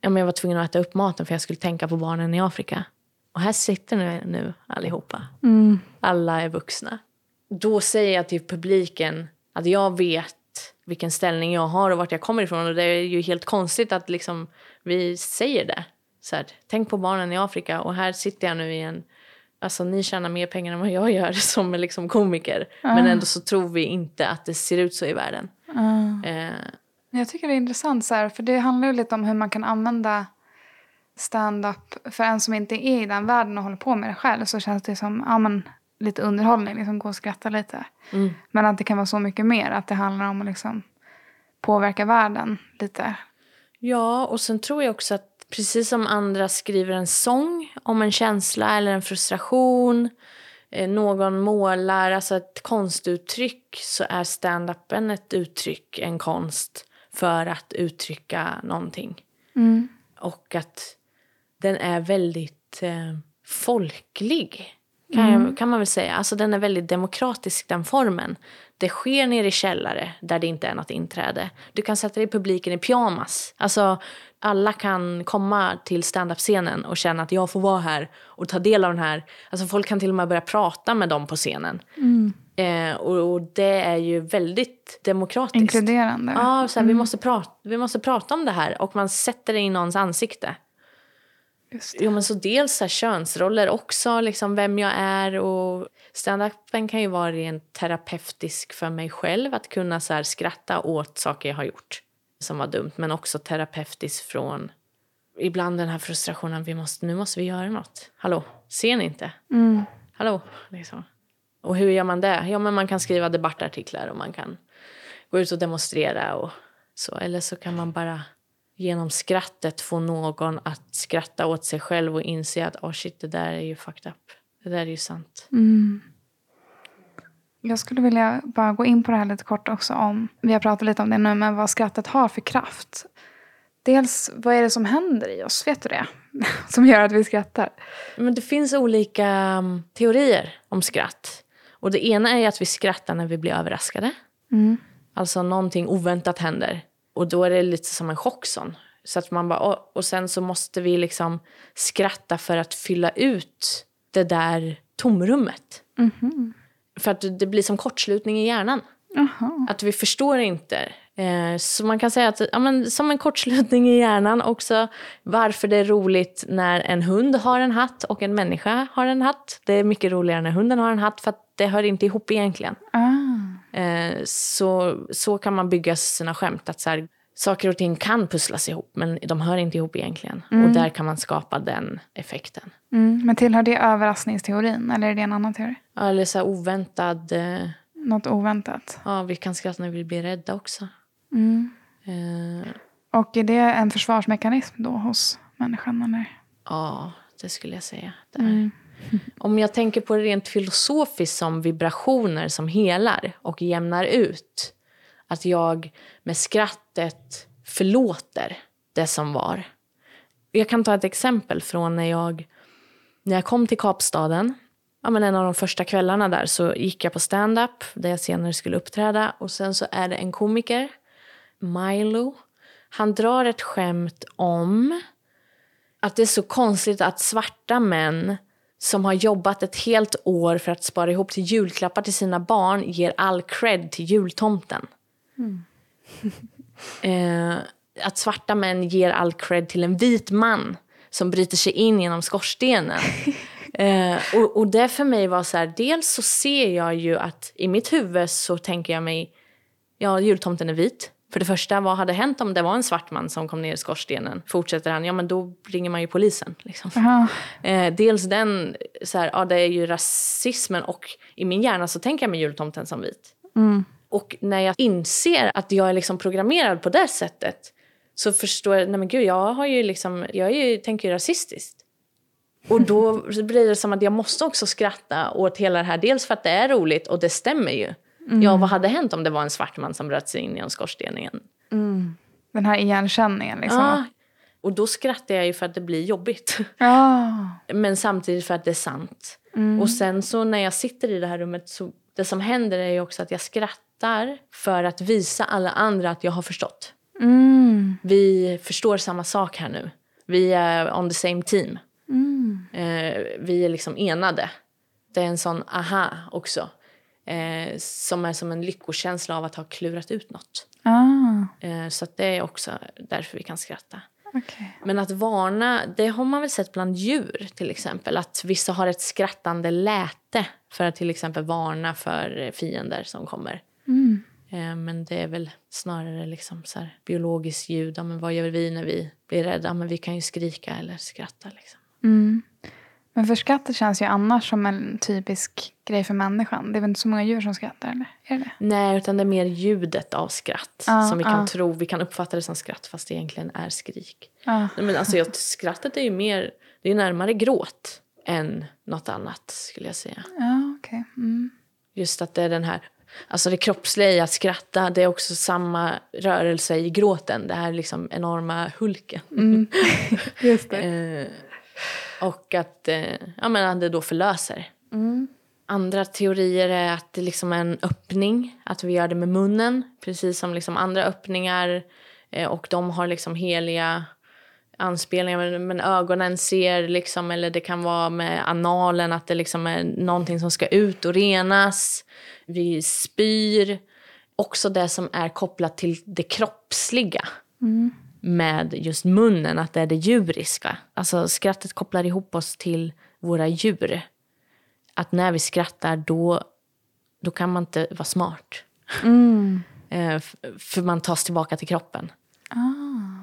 Ja, men jag var tvungen att äta upp maten för jag skulle tänka på barnen i Afrika. Och här sitter ni nu allihopa. Mm. Alla är vuxna. Då säger jag till publiken att jag vet vilken ställning jag har och vart jag kommer ifrån. Och det är ju helt konstigt att liksom vi säger det. Så här, tänk på barnen i Afrika och här sitter jag nu i en... Alltså ni tjänar mer pengar än vad jag gör som liksom komiker. Men ändå så tror vi inte att det ser ut så i världen. Eh, Jag tycker det är intressant, så här, för det handlar ju lite om hur man kan använda stand-up för en som inte är i den världen och håller på med det själv. Så känns det som ja, men, lite underhållning, liksom gå och skratta lite. mm. Men att det kan vara så mycket mer, att det handlar om att liksom påverka världen lite. Ja, och sen tror jag också att precis som andra skriver en sång om en känsla eller en frustration, eh, någon målar, alltså ett konstuttryck, så är stand-upen ett uttryck, en konst, för att uttrycka någonting. Mm. Och att den är väldigt eh, folklig, kan, jag, kan man väl säga. Alltså den är väldigt demokratisk, den formen. Det sker nere i källare där det inte är något inträde. Du kan sätta dig i publiken i pyjamas. Alltså, alla kan komma till standup-scenen och känna att jag får vara här och ta del av den här. Alltså folk kan till och med börja prata med dem på scenen. Eh, och, och det är ju väldigt demokratiskt. Inkluderande. Ja, så här, vi, måste prata, vi måste prata om det här och man sätter det i någons ansikte. Just det. Jo, men så dels så här, könsroller också, liksom vem jag är. och Stand-upen kan ju vara rent terapeutisk för mig själv. Att kunna så här, skratta åt saker jag har gjort som var dumt. Men också terapeutiskt från ibland den här frustrationen. Vi måste, nu måste vi göra något. Hallå, ser ni inte? Mm. Hallå? Liksom. Och hur gör man det? Ja, men man kan skriva debattartiklar och man kan gå ut och demonstrera. Och så. Eller så kan man bara genom skrattet få någon att skratta åt sig själv och inse att oh shit, det där är ju fucked up. Det där är ju sant. Mm. Jag skulle vilja bara gå in på det här lite kort också. om Vi har pratat lite om det nu, men vad skrattet har för kraft. Dels, vad är det som händer i oss? Vet du det? som gör att vi skrattar. Men det finns olika um, teorier om skratt. Och det ena är att vi skrattar när vi blir överraskade. Mm. Alltså någonting oväntat händer. Och då är det lite som en chock sån. Så att man bara, och, sen så måste vi liksom skratta för att fylla ut det där tomrummet. Mhm. För att det blir som kortslutning i hjärnan. Jaha. Att vi förstår inte. Eh, så man kan säga att ja, men, som en kortslutning i hjärnan också varför det är roligt när en hund har en hatt och en människa har en hatt. Det är mycket roligare när hunden har en hatt för att det hör inte ihop egentligen. Ah. Eh, så, så kan man bygga sina skämt. Att så här, saker och ting kan pusslas ihop men de hör inte ihop egentligen. Och där kan man skapa den effekten. Mm. Men tillhör det överraskningsteorin? Eller är det en annan teori? Ja, Eller så här oväntad... Eh, Något oväntat? ja, vi kan skratta när vi blir rädda också. Mm. Eh, Och är det en försvarsmekanism då hos människan? Eller? ja, det skulle jag säga. Det. Om jag tänker på det rent filosofiskt som vibrationer som helar och jämnar ut. Att jag med skrattet förlåter det som var. Jag kan ta ett exempel från när jag, när jag kom till Kapstaden. Ja, men en av de första kvällarna där så gick jag på stand-up där jag senare skulle uppträda. Och sen så är det en komiker, Milo. Han drar ett skämt om att det är så konstigt att svarta män som har jobbat ett helt år för att spara ihop till julklappar till sina barn ger all cred till jultomten. eh, att svarta män ger all cred till en vit man som bryter sig in genom skorstenen. eh, och, och det för mig var så här, dels så ser jag ju att i mitt huvud så tänker jag mig, ja jultomten är vit. För det första, vad hade hänt om det var en svart man som kom ner i skorstenen? Fortsätter han, ja men då ringer man ju polisen. Liksom. Eh, dels den, så här, ja det är ju rasismen och i min hjärna så tänker jag mig jultomten som vit. Mm. Och när jag inser att jag är liksom programmerad på det sättet så förstår jag, nej men gud jag har ju liksom, jag är ju, tänker ju rasistiskt. Och då blir det som att jag måste också skratta åt hela det här. Dels för att det är roligt och det stämmer ju. Ja, vad hade hänt om det var en svart man som bröt sig in genom skorstenen? Den här igenkänningen liksom. Ja. Och då skrattar jag ju för att det blir jobbigt. Ja. Men samtidigt för att det är sant. Och sen så när jag sitter i det här rummet så det som händer är ju också att jag skrattar för att visa alla andra att jag har förstått. Mm. Vi förstår samma sak här nu. Vi är on the same team. Eh, vi är liksom enade. Det är en sån aha också. Eh, som är som en lyckokänsla av att ha klurat ut något. Ah, Eh, så det är också därför vi kan skratta. okej. Men att varna, det har man väl sett bland djur till exempel. Att vissa har ett skrattande läte för att till exempel varna för fiender som kommer. Mm. Eh, Men det är väl snarare liksom så här biologiskt ljud. Ja, men vad gör vi när vi blir rädda? Ja, Men vi kan ju skrika eller skratta. Liksom. Mm. Men för skrattet känns ju annars som en typisk grej för människan. Det är väl inte så många djur som skrattar, eller? Är det? Nej, utan det är mer ljudet av skratt Ja, som vi kan ja. tro. Vi kan uppfatta det som skratt fast det egentligen är skrik. Nej, Men alltså, jag, skrattet är ju mer, det är närmare gråt än något annat skulle jag säga. Ja, okej. Mm. Just att det är den här, alltså det kroppsliga i att skratta, det är också samma rörelse i gråten. Det här liksom enorma hulken. Mm. Just det. Eh, och att, eh, ja, men det då förlöser. Mm. Andra teorier är att det liksom är en öppning, att vi gör det med munnen, precis som liksom andra öppningar. Eh, och de har liksom heliga anspelningar, men, men ögonen ser liksom, eller det kan vara med analen, att det liksom är någonting som ska ut och renas. Vi spyr. Också det som är kopplat till det kroppsliga Mm. Med just munnen, att det är det djuriska. Alltså skrattet kopplar ihop oss till våra djur. Att när vi skrattar då, då kan man inte vara smart. Mm. Eh, för man tas tillbaka till kroppen. Ah.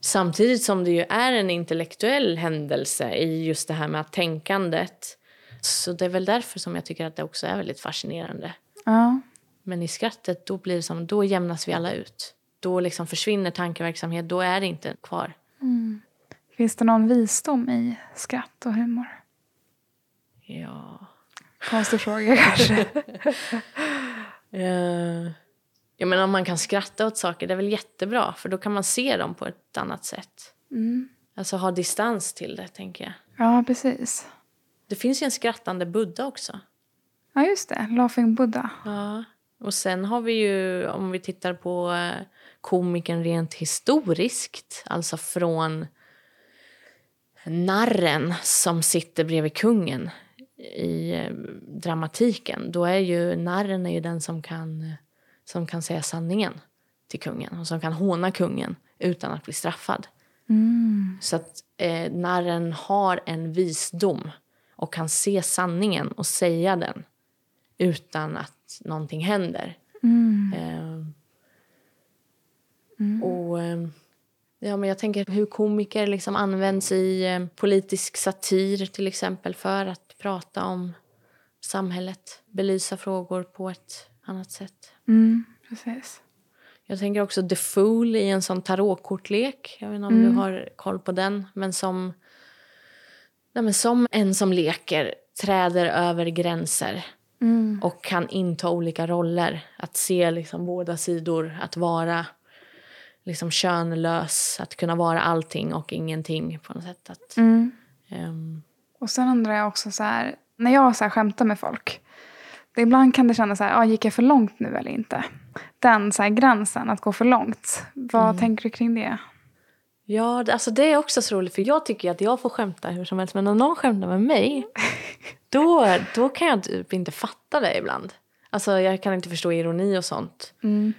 Samtidigt som det ju är en intellektuell händelse i just det här med tänkandet. Så det är väl därför som jag tycker att det också är väldigt fascinerande. Ja. Men i skrattet då blir det som, då jämnas vi alla ut. Då liksom försvinner tankeverksamhet, då är det inte kvar. Finns det någon visdom i skratt och humor? Ja. Konstig fråga kanske. Eh, jag menar om man kan skratta åt saker, det är väl jättebra för då kan man se dem på ett annat sätt. Mm. Alltså ha distans till det, tänker jag. Ja, precis. Det finns ju en skrattande Buddha också. Ja, just det. Laughing Buddha. Ja. Och sen har vi ju, om vi tittar på eh, komikern rent historiskt, alltså från narren som sitter bredvid kungen i eh, dramatiken, då är ju narren är ju den som kan, som kan säga sanningen till kungen och som kan håna kungen utan att bli straffad. Mm. Så att eh, narren har en visdom och kan se sanningen och säga den utan att någonting händer. Mm. Eh, Och eh, ja, men jag tänker hur komiker liksom används i eh, politisk satir till exempel för att prata om samhället, belysa frågor på ett annat sätt. Mm. Precis. Jag tänker också The Fool i en sån tarotkortlek. Jag vet inte om du har koll på den. Men som, nej, men som en som leker träder över gränser Mm. och kan inta olika roller. Att se liksom båda sidor, att vara liksom könlös, att kunna vara allting och ingenting på något sätt. Att, Mm. ehm, Och sen undrar jag också så här, när jag så här skämtar med folk. Det ibland kan det kännas så här, ah, gick jag för långt nu eller inte? Den så här gränsen, att gå för långt. Vad tänker du kring det? Ja, alltså det är också så roligt för jag tycker att jag får skämta hur som helst men om någon skämtar med mig då, då kan jag typ inte fatta det ibland. Alltså jag kan inte förstå ironi och sånt. Mm.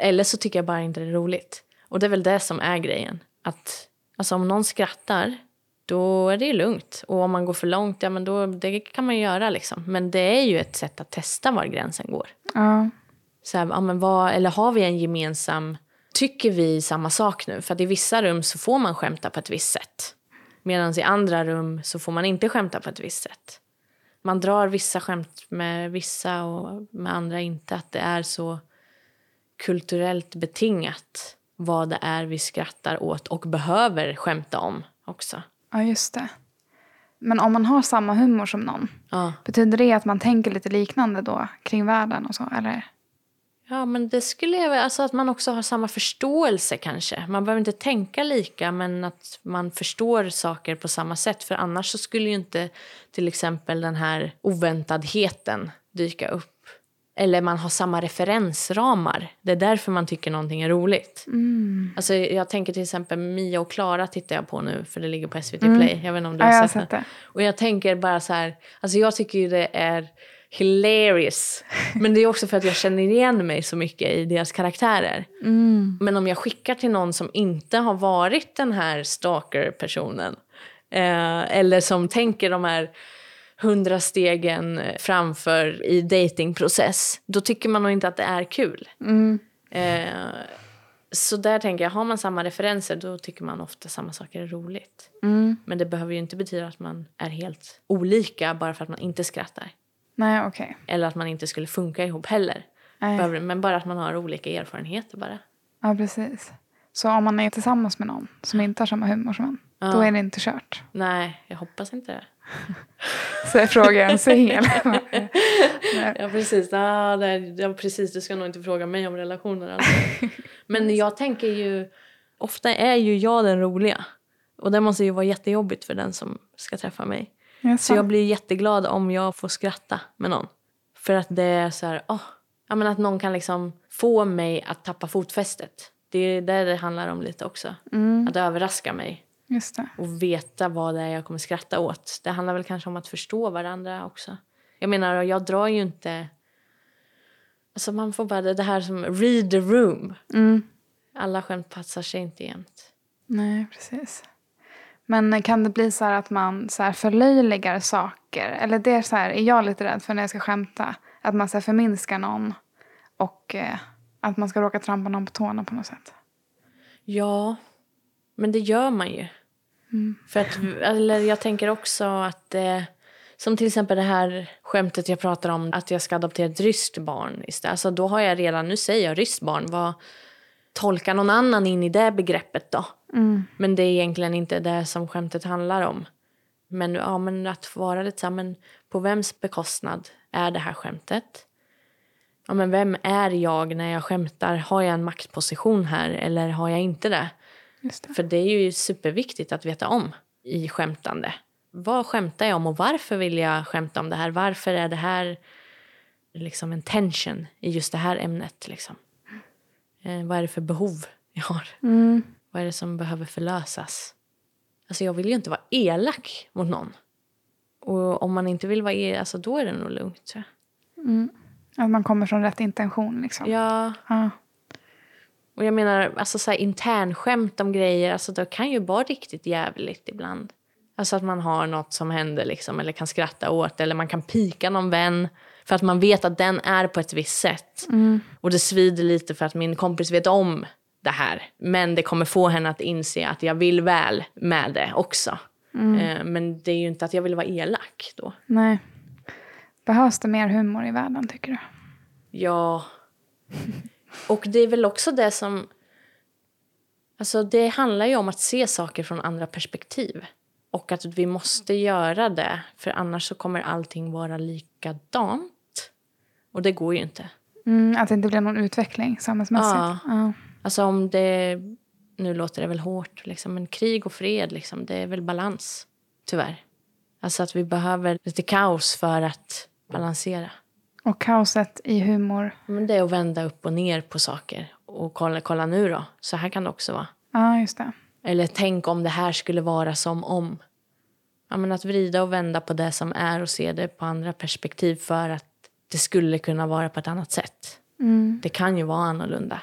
Eller så tycker jag bara inte det är roligt. Och det är väl det som är grejen. Att alltså om någon skrattar då är det ju lugnt. Och om man går för långt, ja men då, det kan man göra liksom. Men det är ju ett sätt att testa var gränsen går. Ja. Så här, ja, men vad, eller har vi en gemensam... Tycker vi samma sak nu? För i vissa rum så får man skämta på ett visst sätt. Medan i andra rum så får man inte skämta på ett visst sätt. Man drar vissa skämt med vissa och med andra inte. Att det är så kulturellt betingat vad det är vi skrattar åt och behöver skämta om också. ja, just det. Men om man har samma humor som någon, Ja. betyder det att man tänker lite liknande då kring världen och så? Eller? Ja, men det skulle jag alltså att man också har samma förståelse kanske. Man behöver inte tänka lika, men att man förstår saker på samma sätt. För annars så skulle ju inte till exempel den här oväntadheten dyka upp. Eller man har samma referensramar. Det är därför man tycker någonting är roligt. Mm. Alltså, jag tänker till exempel Mia och Klara tittar jag på nu för det ligger på SVT Play. Jag vet inte om du Mm. Ja, har jag har sett, sett det. det. Och jag tänker bara så här, alltså jag tycker ju det är hilarious. Men det är också för att jag känner igen mig så mycket i deras karaktärer. Mm. Men om jag skickar till någon som inte har varit den här stalker-personen eh, eller som tänker de här hundra stegen framför i datingprocess, då tycker man nog inte att det är kul. Mm. Eh, så där tänker jag, har man samma referenser då tycker man ofta samma saker är roligt. Mm. Men det behöver ju inte betyda att man är helt olika bara för att man inte skrattar. Nej, okej. Eller att man inte skulle funka ihop heller. Behöver- Men bara att man har olika erfarenheter bara. Ja, precis. Så om man är tillsammans med någon som inte har samma humor som en, då är det inte kört. Nej, jag hoppas inte det. Så jag frågar en singel. Ja, precis. Ah, nej, ja, precis. Du ska nog inte fråga mig om relationer. Alltså. Men jag tänker ju... Ofta är ju jag den roliga. Och det måste ju vara jättejobbigt för den som ska träffa mig. Så jag blir jätteglad om jag får skratta med någon. För att det är så här... åh, ja, men att någon kan liksom få mig att tappa fotfästet. Det är det det handlar om lite också. Att överraska mig. Och veta vad det är jag kommer skratta åt. Det handlar väl kanske om att förstå varandra också. Jag menar, jag drar ju inte... Alltså man får bara det här som read the room. Mm. Alla skämt passar sig inte jämt. Nej, precis. Men kan det bli så här att man så här förlöjligar saker? Eller det är så här, är jag lite rädd för när jag ska skämta. Att man så här förminskar någon. Och eh, att man ska råka trampa någon på tårna på något sätt. Ja, men det gör man ju. För att, eller jag tänker också att... Eh, som till exempel det här skämtet jag pratar om, att jag ska adoptera ett ryskt barn istället. Alltså då har jag redan, nu säger jag ryskt barn, vad tolkar någon annan in i det begreppet då? Men det är egentligen inte det som skämtet handlar om. Men, ja, men att vara lite så men på vems bekostnad är det här skämtet? Ja, men vem är jag när jag skämtar? Har jag en maktposition här eller har jag inte det? Det. För det är ju superviktigt att veta om i skämtande. Vad skämtar jag om och varför vill jag skämta om det här? Varför är det här liksom en tension i just det här ämnet? Liksom? Eh, vad är det för behov jag har? Mm. Vad är det som behöver förlösas? Alltså jag vill ju inte vara elak mot någon. Och om man inte vill vara elak, alltså då är det nog lugnt. tror jag. Att man kommer från rätt intention liksom. Ja, Ja. Och jag menar alltså så här, internskämt om grejer, alltså det kan ju vara riktigt jävligt ibland. Alltså att man har något som händer liksom, eller kan skratta åt, eller man kan pika någon vän för att man vet att den är på ett visst sätt. Och det svider lite för att min kompis vet om det här. Men det kommer få henne att inse att jag vill väl med det också. Eh, Men det är ju inte att jag vill vara elak då. Nej. Behövs det mer humor i världen tycker du? Ja. Och det är väl också det som... Alltså det handlar ju om att se saker från andra perspektiv. Och att vi måste göra det, för annars så kommer allting vara likadant. Och det går ju inte. Mm, att det inte blir någon utveckling samhällsmässigt. Ja. Ja. Alltså om det... Nu låter det väl hårt, liksom, men krig och fred, liksom, det är väl balans. Tyvärr. Alltså att vi behöver lite kaos för att balansera. Och kaoset i humor. Men det är att vända upp och ner på saker. Och kolla, kolla nu då, så här kan det också vara. Ja, just det. Eller tänk om det här skulle vara som om. Ja, men att vrida och vända på det som är och se det på andra perspektiv för att det skulle kunna vara på ett annat sätt. Det kan ju vara annorlunda.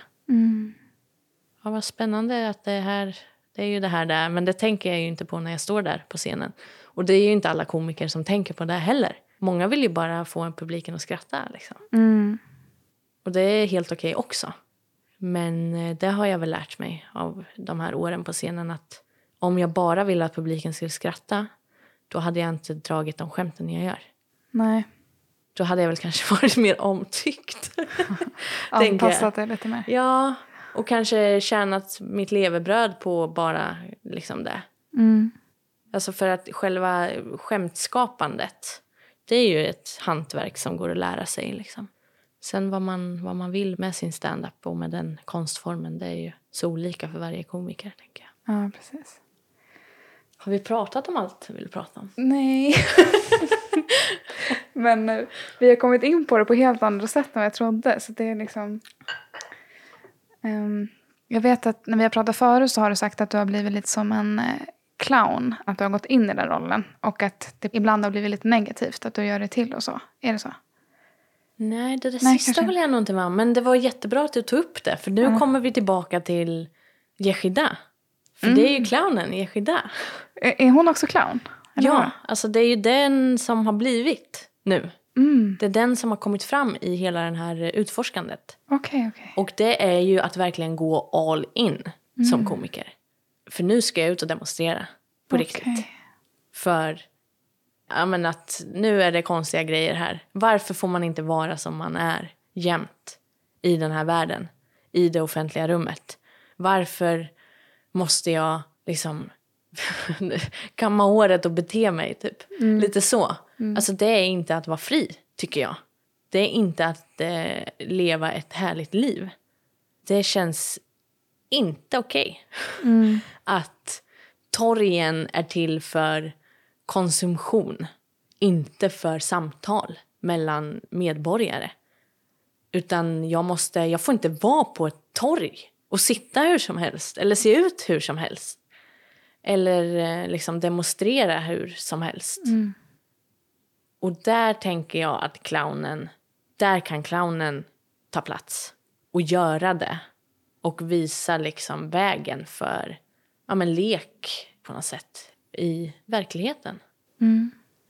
Ja, vad spännande att det här, det är ju det här där. Men det tänker jag ju inte på när jag står där på scenen. Och det är ju inte alla komiker som tänker på det heller. Många vill ju bara få en publiken att skratta. Liksom. Mm. Och det är helt okej också. Men eh, det har jag väl lärt mig av de här åren på scenen att om jag bara ville att publiken skulle skratta då hade jag inte dragit de skämten jag gör. Nej. Då hade jag väl kanske varit mer omtyckt. Anpassat det lite mer. Ja, och kanske tjänat mitt levebröd på bara liksom det. Mm. Alltså för att själva skämtskapandet, det är ju ett hantverk som går att lära sig. Liksom. Sen vad man, vad man vill med sin stand-up och med den konstformen, det är ju så olika för varje komiker. tänker jag. Ja, precis. Har vi pratat om allt vi vill prata om? Nej. Men eh, vi har kommit in på det på helt andra sätt än jag trodde. Så det är liksom... Ehm, jag vet att när vi har pratat förut så har du sagt att du har blivit lite som en eh, clown. Att du har gått in i den rollen. Och att det ibland har blivit lite negativt att du gör det till och så. Är det så? Nej, det där Nej, sista vill jag nog inte vara Men det var jättebra att du tog upp det. För nu kommer vi tillbaka till Yeshida. För det är ju clownen Yeshida. Är är hon också clown? Eller Ja, vad? alltså det är ju den som har blivit nu. Mm. Det är den som har kommit fram i hela det här utforskandet. Okej, okej. Och det är ju att verkligen gå all in som komiker. För nu ska jag ut och demonstrera på riktigt. Okej. För ja, men att nu är det konstiga grejer här. Varför får man inte vara som man är jämt i den här världen? I det offentliga rummet? Varför måste jag liksom kamma håret och bete mig? Typ. Lite så. Alltså det är inte att vara fri, tycker jag. Det är inte att eh, leva ett härligt liv. Det känns inte okej. Att torgen är till för konsumtion, inte för samtal mellan medborgare. Utan jag, måste, jag får inte vara på ett torg och sitta hur som helst eller se ut hur som helst. Eller eh, liksom demonstrera hur som helst. Och där tänker jag att clownen, där kan clownen ta plats och göra det. Och visa liksom vägen för ja, men lek på något sätt i verkligheten.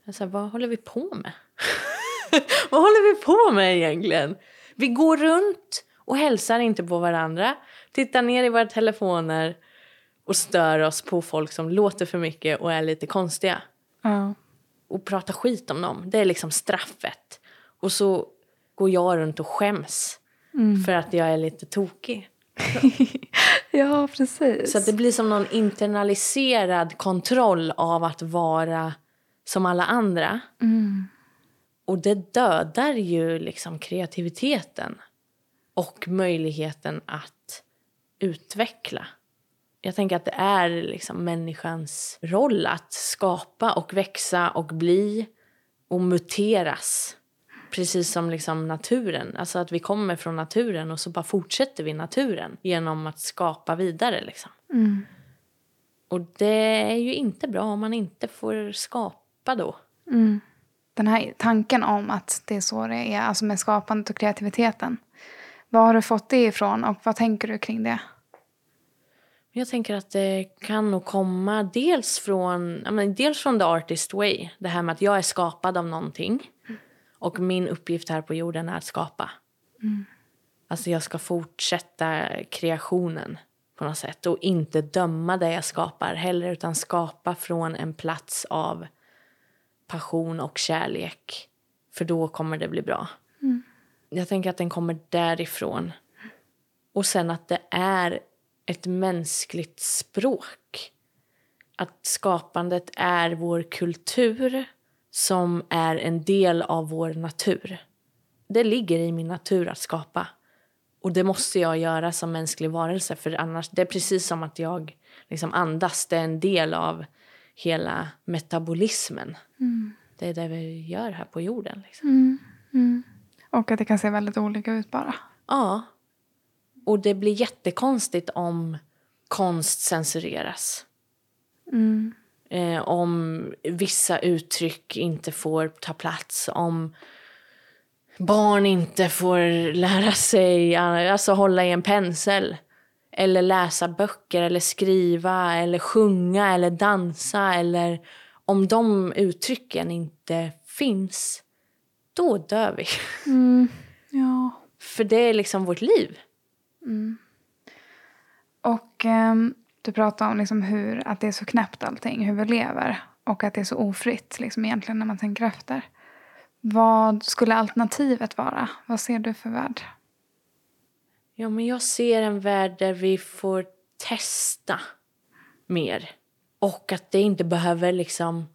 Alltså, vad håller vi på med? vad håller vi på med egentligen? Vi går runt och hälsar inte på varandra, tittar ner i våra telefoner och stör oss på folk som låter för mycket och är lite konstiga Ja. och prata skit om dem. Det är liksom straffet. Och så går jag runt och skäms för att jag är lite tokig. ja, precis. Så det blir som någon internaliserad kontroll av att vara som alla andra. Och det dödar ju liksom kreativiteten och möjligheten att utveckla. Jag tänker att det är liksom människans roll att skapa och växa och bli och muteras. Precis som liksom naturen. Alltså att vi kommer från naturen och så bara fortsätter vi naturen genom att skapa vidare. Liksom. Och det är ju inte bra om man inte får skapa då. Den här tanken om att det är så det är, alltså med skapandet och kreativiteten. Var har du fått det ifrån och vad tänker du kring det? Jag tänker att det kan nog komma dels från, ja, men dels från the artist way. Det här med att jag är skapad av någonting. Och min uppgift här på jorden är att skapa. Alltså jag ska fortsätta kreationen på något sätt. Och inte döma det jag skapar heller. Utan skapa från en plats av passion och kärlek. För då kommer det bli bra. Jag tänker att den kommer därifrån. Och sen att det är ett mänskligt språk. Att skapandet är vår kultur som är en del av vår natur. Det ligger i min natur att skapa. Och det måste jag göra som mänsklig varelse för annars, det är precis som att jag liksom andas. Det är en del av hela metabolismen. Det är det vi gör här på jorden. Liksom. Och att det kan se väldigt olika ut bara. Ja. Och det blir jättekonstigt om konst censureras. Eh, om vissa uttryck inte får ta plats. Om barn inte får lära sig alltså hålla i en pensel. Eller läsa böcker, eller skriva, eller sjunga, eller dansa. Eller om de uttrycken inte finns, då dör vi. Ja. För det är liksom vårt liv. Och ehm, du pratar om liksom hur, att det är så knäppt allting, hur vi lever. Och att det är så ofritt liksom, egentligen när man tänker efter. Vad skulle alternativet vara? Vad ser du för värld? Ja, men jag ser en värld där vi får testa mer. Och att det inte behöver liksom...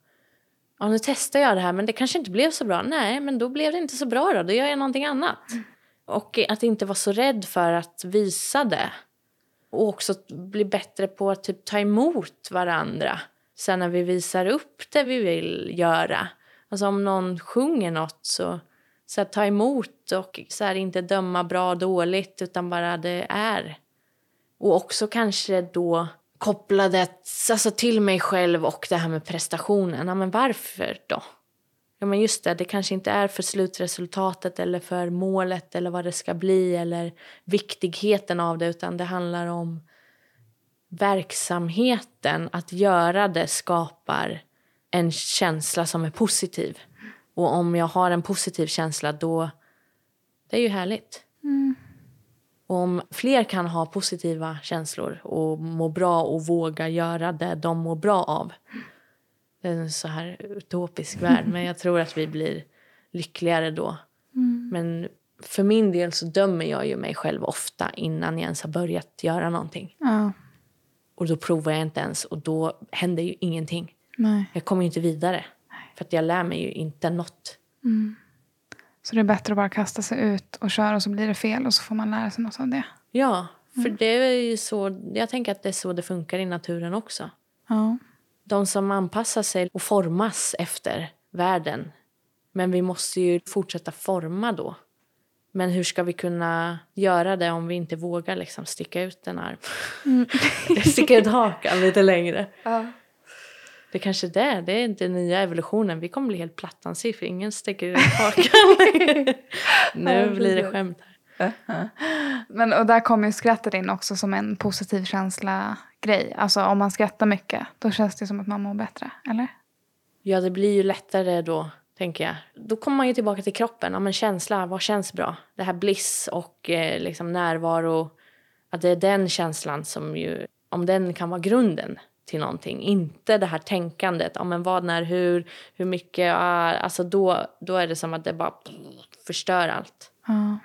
Ja, nu testar jag det här, men det kanske inte blev så bra. Nej, men då blev det inte så bra då. Då gör jag någonting annat. Och att inte vara så rädd för att visa det. Och också bli bättre på att typ ta emot varandra sen när vi visar upp det vi vill göra. Alltså om någon sjunger något så, så här, ta emot och så här, inte döma bra och dåligt utan bara det är. Och också kanske då koppla det alltså, till mig själv och det här med prestationen. Ja, men varför då? Ja men just det, det kanske inte är för slutresultatet eller för målet eller vad det ska bli eller viktigheten av det utan det handlar om verksamheten, att göra det skapar en känsla som är positiv. Och om jag har en positiv känsla då, det är ju härligt. Mm. Och om fler kan ha positiva känslor och må bra och våga göra det de mår bra av. Det är en så här utopisk värld men jag tror att vi blir lyckligare då. Mm. Men för min del så dömer jag ju mig själv ofta innan jag ens har börjat göra någonting. Ja, Och då provar jag inte ens och då händer ju ingenting. nej. Jag kommer ju inte vidare. För att jag lär mig ju inte något. Så det är bättre att bara kasta sig ut och köra och så blir det fel och så får man lära sig något av det. Ja, för det är ju så, jag tänker att det är så det funkar i naturen också. Ja. De som anpassar sig och formas efter världen. Men vi måste ju fortsätta forma då. Men hur ska vi kunna göra det om vi inte vågar liksom sticka ut en arm? sticka ut hakan lite längre. Det kanske är det, det är inte nya evolutionen. Vi kommer bli helt plattansi för ingen sticker ut hakan. nu Ja, blir det skämt här. Men, och där kommer ju skrattet in också som en positiv känsla-grej. Alltså om man skrattar mycket, då känns det som att man mår bättre. Eller? Ja, det blir ju lättare då, tänker jag. Då kommer man ju tillbaka till kroppen. Ja, men känsla, vad känns bra? Det här bliss och eh, liksom närvaro. Att det är den känslan som ju, om den kan vara grunden till någonting. Inte det här tänkandet, ja, men vad, när, hur, hur mycket. Ah, alltså då, då är det som att det bara förstör allt. Ja.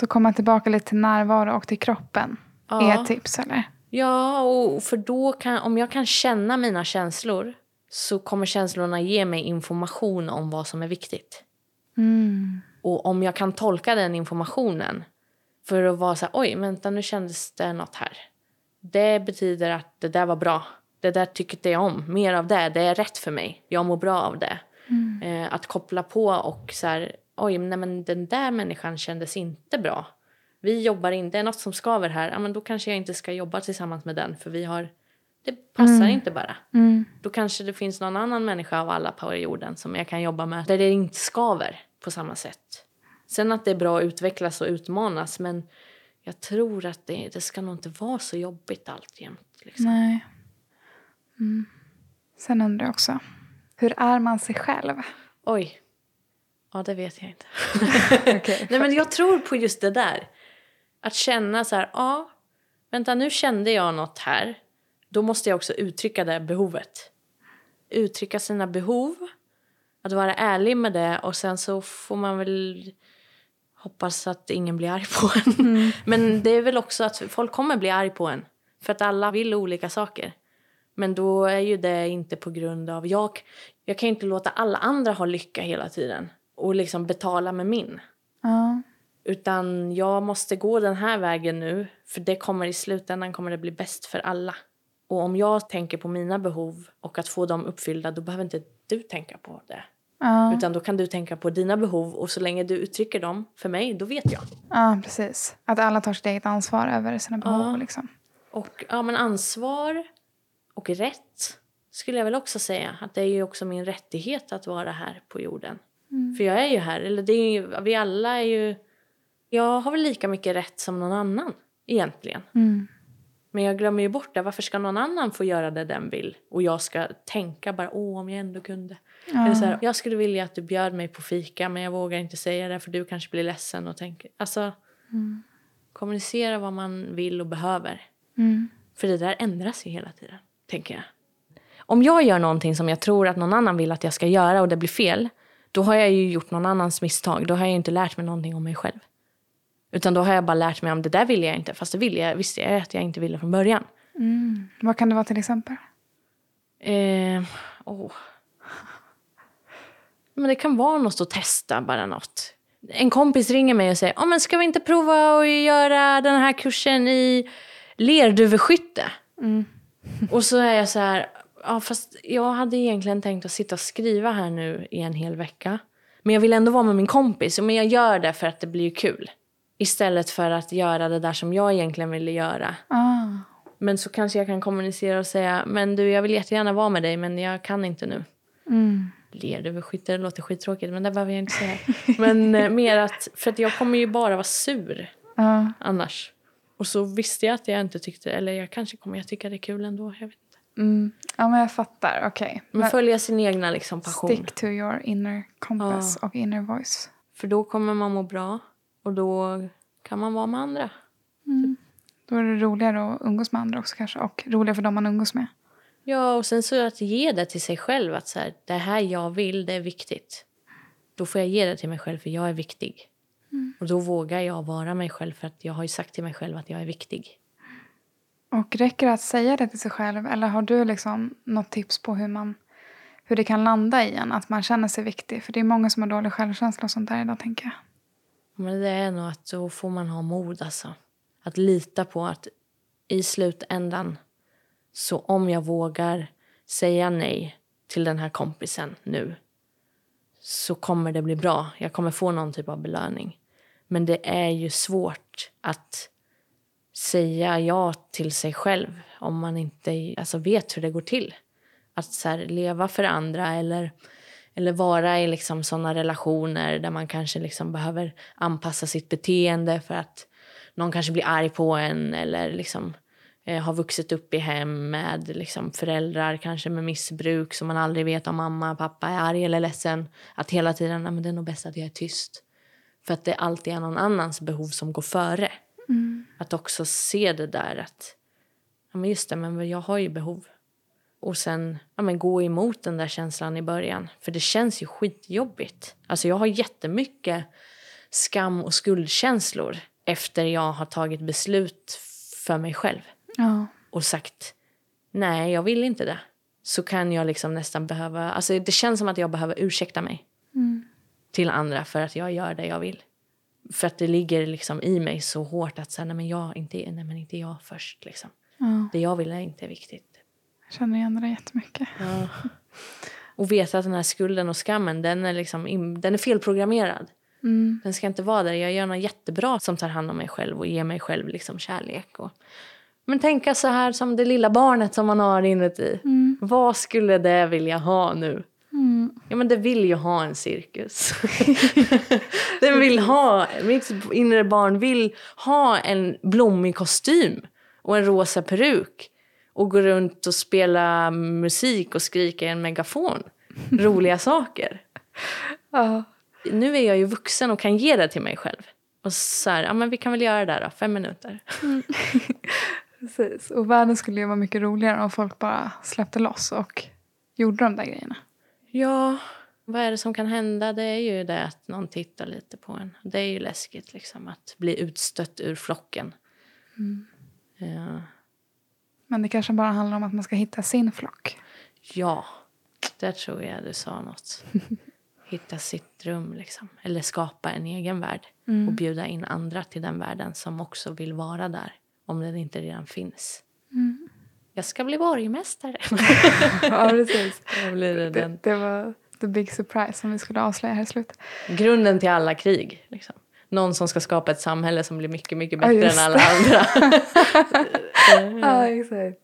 Så komma tillbaka lite till närvaro och till kroppen Ja. är ett tips, eller? Ja, och för då kan, om jag kan känna mina känslor så kommer känslorna ge mig information om vad som är viktigt. Mm. Och om jag kan tolka den informationen för att vara så här, oj, vänta, nu kändes det något här. Det betyder att det där var bra. Det där tyckte jag om. Mer av det. Det är rätt för mig. Jag mår bra av det. Eh, att koppla på och så här, oj, nej, men den där människan kändes inte bra. Vi jobbar inte, det är något som skaver här. Ja, men då kanske jag inte ska jobba tillsammans med den för vi har, det passar inte bara. Mm. Då kanske det finns någon annan människa av alla på jorden som jag kan jobba med där det inte skaver på samma sätt. Sen att det är bra att utvecklas och utmanas men jag tror att det, det ska nog inte vara så jobbigt alltjämt. Liksom. Nej. Mm. Sen undrar jag också, hur är man sig själv? Oj. Ja, det vet jag inte. Okej. Nej, men jag tror på just det där. Att känna så här, ja, vänta nu kände jag något här. Då måste jag också uttrycka det behovet. Uttrycka sina behov. Att vara ärlig med det och sen så får man väl hoppas att ingen blir arg på en. Men det är väl också att folk kommer bli arg på en. För att alla vill olika saker. Men då är ju det inte på grund av... Jag, jag kan inte låta alla andra ha lycka hela tiden och liksom betala med min. Ja. Utan jag måste gå den här vägen nu för det kommer i slutändan kommer det bli bäst för alla. Och om jag tänker på mina behov och att få dem uppfyllda då behöver inte du tänka på det. Ja. Utan då kan du tänka på dina behov och så länge du uttrycker dem för mig, då vet jag. ja, precis. Att alla tar sitt eget ansvar över sina behov. Ja. Liksom. Och ja, men ansvar och rätt skulle jag väl också säga. Att det är ju också min rättighet att vara här på jorden. För jag är ju här, eller det är ju, vi alla är ju... Jag har väl lika mycket rätt som någon annan egentligen. Mm. Men jag glömmer ju bort det. Varför ska någon annan få göra det den vill? Och jag ska tänka bara, åh om jag ändå kunde. Eller så här, jag skulle vilja att du bjöd mig på fika men jag vågar inte säga det för du kanske blir ledsen och tänker. Alltså, kommunicera vad man vill och behöver. Mm. För det där ändras ju hela tiden, tänker jag. Om jag gör någonting som jag tror att någon annan vill att jag ska göra och det blir fel, då har jag ju gjort någon annans misstag. Då har jag inte lärt mig någonting om mig själv. Utan då har jag bara lärt mig om det där vill jag inte, fast det vill jag, visste jag att jag inte ville från början. Mm. Vad kan det vara till exempel? Eh, åh. Men det kan vara något att testa, bara något. En kompis ringer mig och säger, oh, men ska vi inte prova att göra den här kursen i lerduveskytte? Mm. Och så är jag så här, Ja, fast jag hade egentligen tänkt att sitta och skriva här nu i en hel vecka. Men jag vill ändå vara med min kompis. Men jag gör det för att det blir kul. Istället för att göra det där som jag egentligen ville göra. Ah. Men så kanske jag kan kommunicera och säga men du jag vill jättegärna vara med dig men jag kan inte nu. Mm. Ler du skit, det låter skittråkigt men det behöver jag inte säga. Men eh, mer att, för att jag kommer ju bara vara sur Ja. annars. Och så visste jag att jag inte tyckte, eller jag kanske kommer jag tycka det är kul ändå. Jag vet. Mm. ja, men jag fattar. Okej. Men Men följa sin egna liksom, passion. Stick to your inner compass och inner voice. För då kommer man må bra och då kan man vara med andra. Då är det roligare att umgås med andra också kanske. Och roligare för dem man umgås med. Ja, och sen så att ge det till sig själv. Att så här, det här jag vill, det är viktigt. Då får jag ge det till mig själv för jag är viktig. Och då vågar jag vara mig själv för att jag har ju sagt till mig själv att jag är viktig. Och räcker det att säga det till sig själv? Eller har du liksom något tips på hur, man, hur det kan landa i en? Att man känner sig viktig. För det är många som har dålig självkänsla och sånt där idag tänker jag. Men det är nog att då får man ha mod alltså. Att lita på att i slutändan så om jag vågar säga nej till den här kompisen nu så kommer det bli bra. Jag kommer få någon typ av belöning. Men det är ju svårt att säga ja till sig själv om man inte alltså, vet hur det går till. Att så här, leva för andra eller, eller vara i liksom såna relationer där man kanske liksom behöver anpassa sitt beteende för att någon kanske blir arg på en eller liksom, eh, har vuxit upp i hem med liksom, föräldrar kanske med missbruk så man aldrig vet om mamma pappa är arg eller ledsen. Att hela tiden, men det är nog bäst att jag är tyst. För att det alltid är någon annans behov som går före. Att också se det där att, ja men just det, men jag har ju behov. Och sen ja, men gå emot den där känslan i början. För det känns ju skitjobbigt. Alltså jag har jättemycket skam och skuldkänslor efter jag har tagit beslut för mig själv Ja. och sagt nej, jag vill inte det. Så kan jag liksom nästan behöva, alltså det känns som att jag behöver ursäkta mig till andra för att jag gör det jag vill. För att det ligger liksom i mig så hårt att säga nej men jag, inte, nej men inte jag först liksom. ja. Det jag vill är inte viktigt. Jag känner igen det jättemycket. Ja. Och veta att den här skulden och skammen, den är, liksom, den är felprogrammerad. Mm. Den ska inte vara där. Jag gör något jättebra som tar hand om mig själv och ger mig själv liksom kärlek. Och... Men tänka så här som det lilla barnet som man har inuti. Vad skulle det vilja ha nu? Ja, men det vill ju ha en cirkus. Den vill ha, mitt inre barn vill ha en blommig kostym och en rosa peruk och gå runt och spela musik och skrika i en megafon. Roliga saker. Ja. Nu är jag ju vuxen och kan ge det till mig själv. Och så här, ja men vi kan väl göra det där då, fem minuter. Precis. Och världen skulle ju vara mycket roligare om folk bara släppte loss och gjorde de där grejerna. Ja, vad är det som kan hända? Det är ju det att någon tittar lite på en. Det är ju läskigt liksom att bli utstött ur flocken. Ja. Men det kanske bara handlar om att man ska hitta sin flock. ja, där tror jag du sa något. Hitta sitt rum liksom. Eller skapa en egen värld. Och bjuda in andra till den världen som också vill vara där. Om den inte redan finns. Jag ska bli borgmästare. ja, precis. Då blir det den. Det, det var the big surprise som vi skulle avslöja här i slutet. Grunden till alla krig. Liksom. Någon som ska skapa ett samhälle som blir mycket, mycket Ja, bättre just än alla andra. Ja, exakt.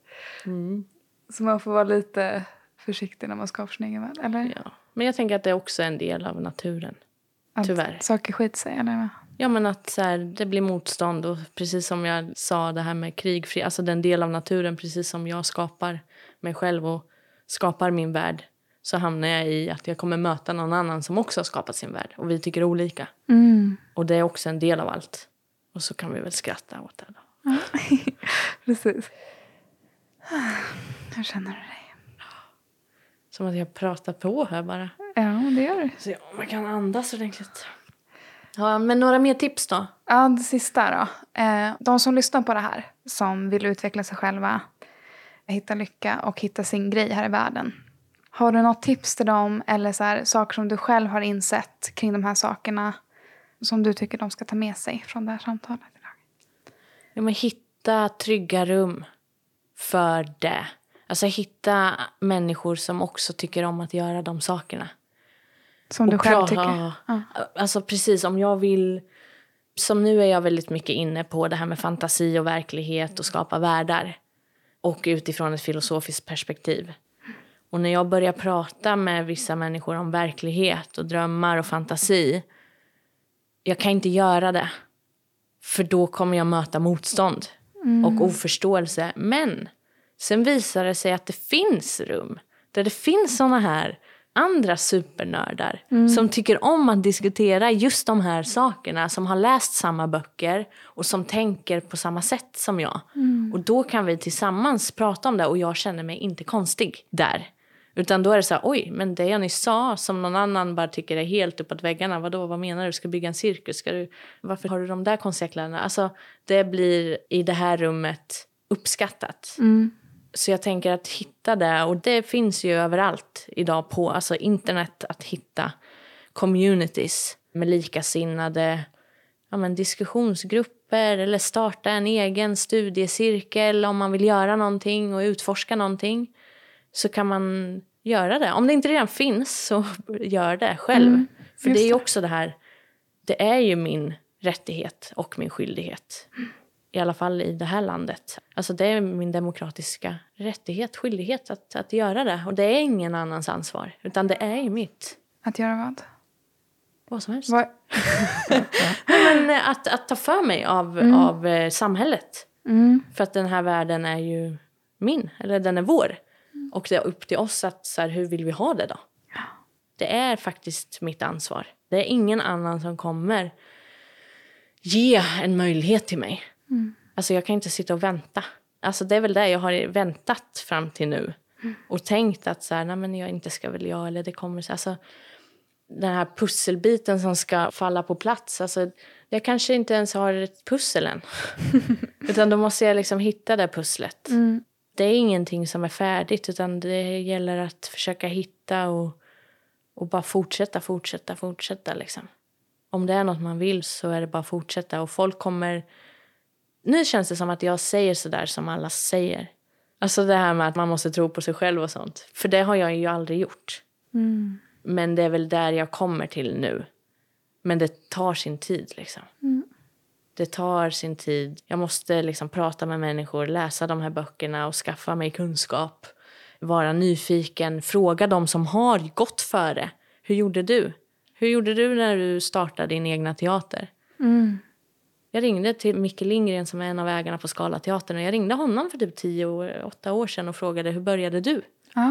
Mm. Så man får vara lite försiktig när man skapar sin egen värld. Eller? Ja. Men jag tänker att det är också en del av naturen. Att tyvärr. saker skiter sig, eller? Ja, men att så här, det blir motstånd och precis som jag sa det här med krig, fri- alltså den del av naturen, precis som jag skapar mig själv och skapar min värld så hamnar jag i att jag kommer möta någon annan som också har skapat sin värld och vi tycker olika. Mm. Och det är också en del av allt. Och så kan vi väl skratta åt det då. Precis. Hur känner du dig? Som att jag pratar på här bara. Ja, det gör du. Så ja, man kan andas ordentligt. Ja, men några mer tips då? Ja, det sista då. Eh, de som lyssnar på det här, som vill utveckla sig själva, hitta lycka och hitta sin grej här i världen. Har du något tips till dem eller så här, saker som du själv har insett kring de här sakerna som du tycker de ska ta med sig från det här samtalet idag? Ja, men hitta trygga rum för det. Alltså hitta människor som också tycker om att göra de sakerna. Som du själv tycker? Ja. Alltså precis, om jag vill... Som nu är jag väldigt mycket inne på det här med fantasi och verklighet och skapa världar. Och utifrån ett filosofiskt perspektiv. Och när jag börjar prata med vissa människor om verklighet och drömmar och fantasi. Jag kan inte göra det. För då kommer jag möta motstånd och oförståelse. Men sen visar det sig att det finns rum där det finns såna här andra supernördar som tycker om att diskutera just de här sakerna, som har läst samma böcker och som tänker på samma sätt som jag. Och då kan vi tillsammans prata om det och jag känner mig inte konstig där. Utan då är det så här, oj, men det jag nyss sa som någon annan bara tycker är helt uppåt väggarna, vadå, vad menar du, ska bygga en cirkus, ska du, varför har du de där konstiga kläderna? Alltså, det blir i det här rummet uppskattat. Så jag tänker att hitta det, och det finns ju överallt idag på alltså internet att hitta communities med likasinnade ja, men diskussionsgrupper eller starta en egen studiecirkel om man vill göra någonting och utforska någonting så kan man göra det. Om det inte redan finns så gör det själv. För just det är ju också det här, det är ju min rättighet och min skyldighet. I alla fall i det här landet. Alltså det är min demokratiska rättighet, skyldighet att, att göra det. Och det är ingen annans ansvar, utan det är mitt. Att göra vad? Vad som helst. vad? Men eh, att, att ta för mig av, av eh, samhället. Mm. För att den här världen är ju min, eller den är vår. Och det är upp till oss att så här, hur vill vi ha det då? Det är faktiskt mitt ansvar. Det är ingen annan som kommer ge en möjlighet till mig. Alltså jag kan inte sitta och vänta. Alltså det är väl det jag har väntat fram till nu. Och tänkt att så här, nej men jag inte ska väl jag eller det kommer så. Alltså, den här pusselbiten som ska falla på plats. Alltså, jag kanske inte ens har ett pussel än. utan då måste jag liksom hitta det pusslet. Det är ingenting som är färdigt utan det gäller att försöka hitta och, och bara fortsätta, fortsätta, fortsätta. Liksom. Om det är något man vill så är det bara att fortsätta. Och folk kommer... Nu känns det som att jag säger så där som alla säger. Alltså det här med att man måste tro på sig själv och sånt. För det har jag ju aldrig gjort. Men det är väl där jag kommer till nu. Men det tar sin tid liksom. Det tar sin tid. Jag måste liksom prata med människor, läsa de här böckerna och skaffa mig kunskap. Vara nyfiken, fråga de som har gått före. Hur gjorde du? Hur gjorde du när du startade din egna teater? Jag ringde till Micke Lindgren som är en av ägarna på Skala teatern. Och jag ringde honom för typ tio år, åtta år sedan och frågade hur började du? Ah.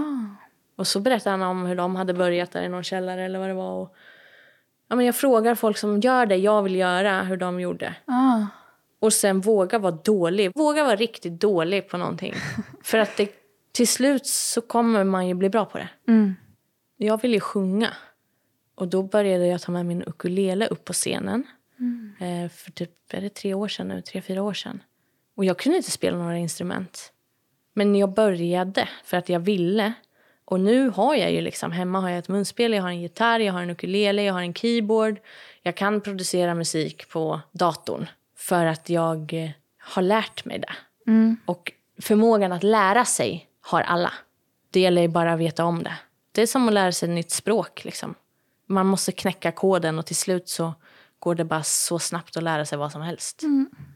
Och så berättade han om hur de hade börjat där i någon källare eller vad det var. Och, ja, men jag frågar folk som gör det jag vill göra hur de gjorde. Ah. Och sen våga vara dålig. Våga vara riktigt dålig på någonting. För att det, till slut så kommer man ju bli bra på det. Mm. Jag vill ju sjunga. Och då började jag ta med min ukulele upp på scenen. Eh, för typ, är det tre år sedan nu? Tre, fyra år sedan. Och jag kunde inte spela några instrument. Men jag började för att jag ville. Och nu har jag ju liksom, hemma har jag ett munspel, jag har en gitarr, jag har en ukulele, jag har en keyboard. Jag kan producera musik på datorn. För att jag eh, har lärt mig det. Och förmågan att lära sig har alla. Det gäller bara att veta om det. Det är som att lära sig ett nytt språk. Liksom. Man måste knäcka koden och till slut så går det bara så snabbt att lära sig vad som helst.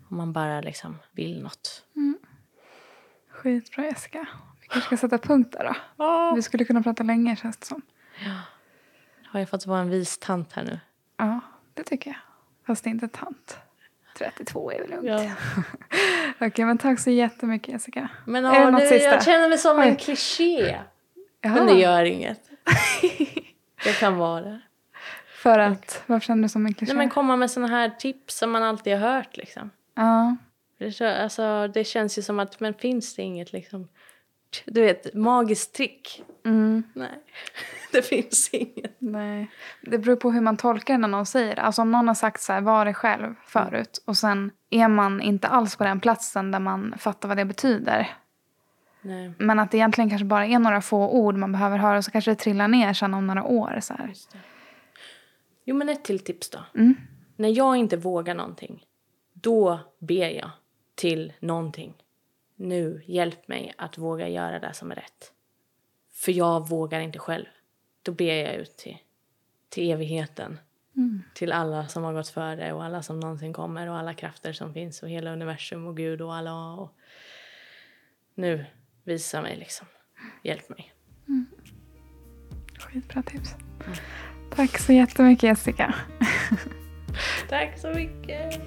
Om man bara liksom vill något. Skitbra Jessica. Vi kanske ska sätta punkt där då. Vi skulle kunna prata länge känns det som. Har jag fått vara en vis tant här nu? Ja, det tycker jag. Fast det är inte tant. 32 är väl lugnt. Ja. Okej, men tack så jättemycket Jessica. Men Är det ja, nu, sista? jag känner mig som Oj. en kliché. Jaha. Men det gör inget. Det kan vara det. För att, varför känner du som en kliché? Nej, men komma med såna här tips som man alltid har hört. Liksom. Ja. Det, så- alltså, det känns ju som att, men finns det inget liksom, du vet, magiskt trick? Mm. Nej, det finns inget. Nej. Det beror på hur man tolkar det när någon säger det. Alltså om någon har sagt så här, var det själv förut. Och sen är man inte alls på den platsen där man fattar vad det betyder. Nej, Men att det egentligen kanske bara är några få ord man behöver höra. Och så kanske det trillar ner sen om några år. Så. Jo, men ett till tips då. Mm. När jag inte vågar någonting, då ber jag till någonting. nu hjälp mig att våga göra det som är rätt. För jag vågar inte själv. Då ber jag ut till, till evigheten. Mm. Till alla som har gått före och alla som någonsin kommer och alla krafter som finns och hela universum och Gud och alla. Och nu, visa mig liksom. Hjälp mig. Skitbra tips. Tack så jättemycket Jessica. Tack så mycket.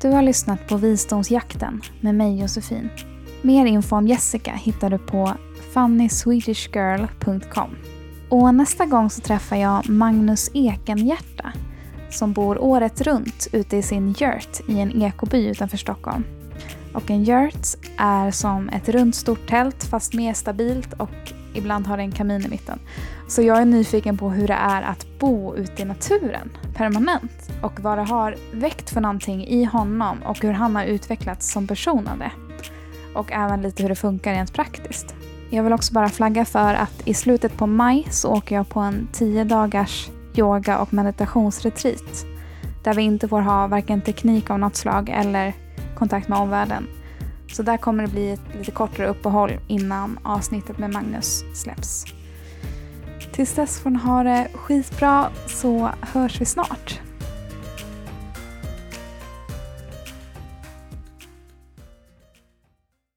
Du har lyssnat på Visdomsjakten med mig Josefin. Mer info om Jessica hittar du på funnyswedishgirl.com. Och nästa gång så träffar jag Magnus Ekenhjärta som bor året runt ute i sin yurt i en ekoby utanför Stockholm. Och en yurt är som ett runt stort tält fast mer stabilt och ibland har det en kamin i mitten. Så jag är nyfiken på hur det är att bo ute i naturen permanent och vad det har väckt för någonting i honom och hur han har utvecklats som person av det. Och även lite hur det funkar rent praktiskt. Jag vill också bara flagga för att i slutet på maj så åker jag på en 10 dagars yoga och meditationsretreat. Där vi inte får ha varken teknik av något slag eller kontakt med omvärlden. Så där kommer det bli ett lite kortare uppehåll innan avsnittet med Magnus släpps. Tills dess får ni ha det skitbra så hörs vi snart.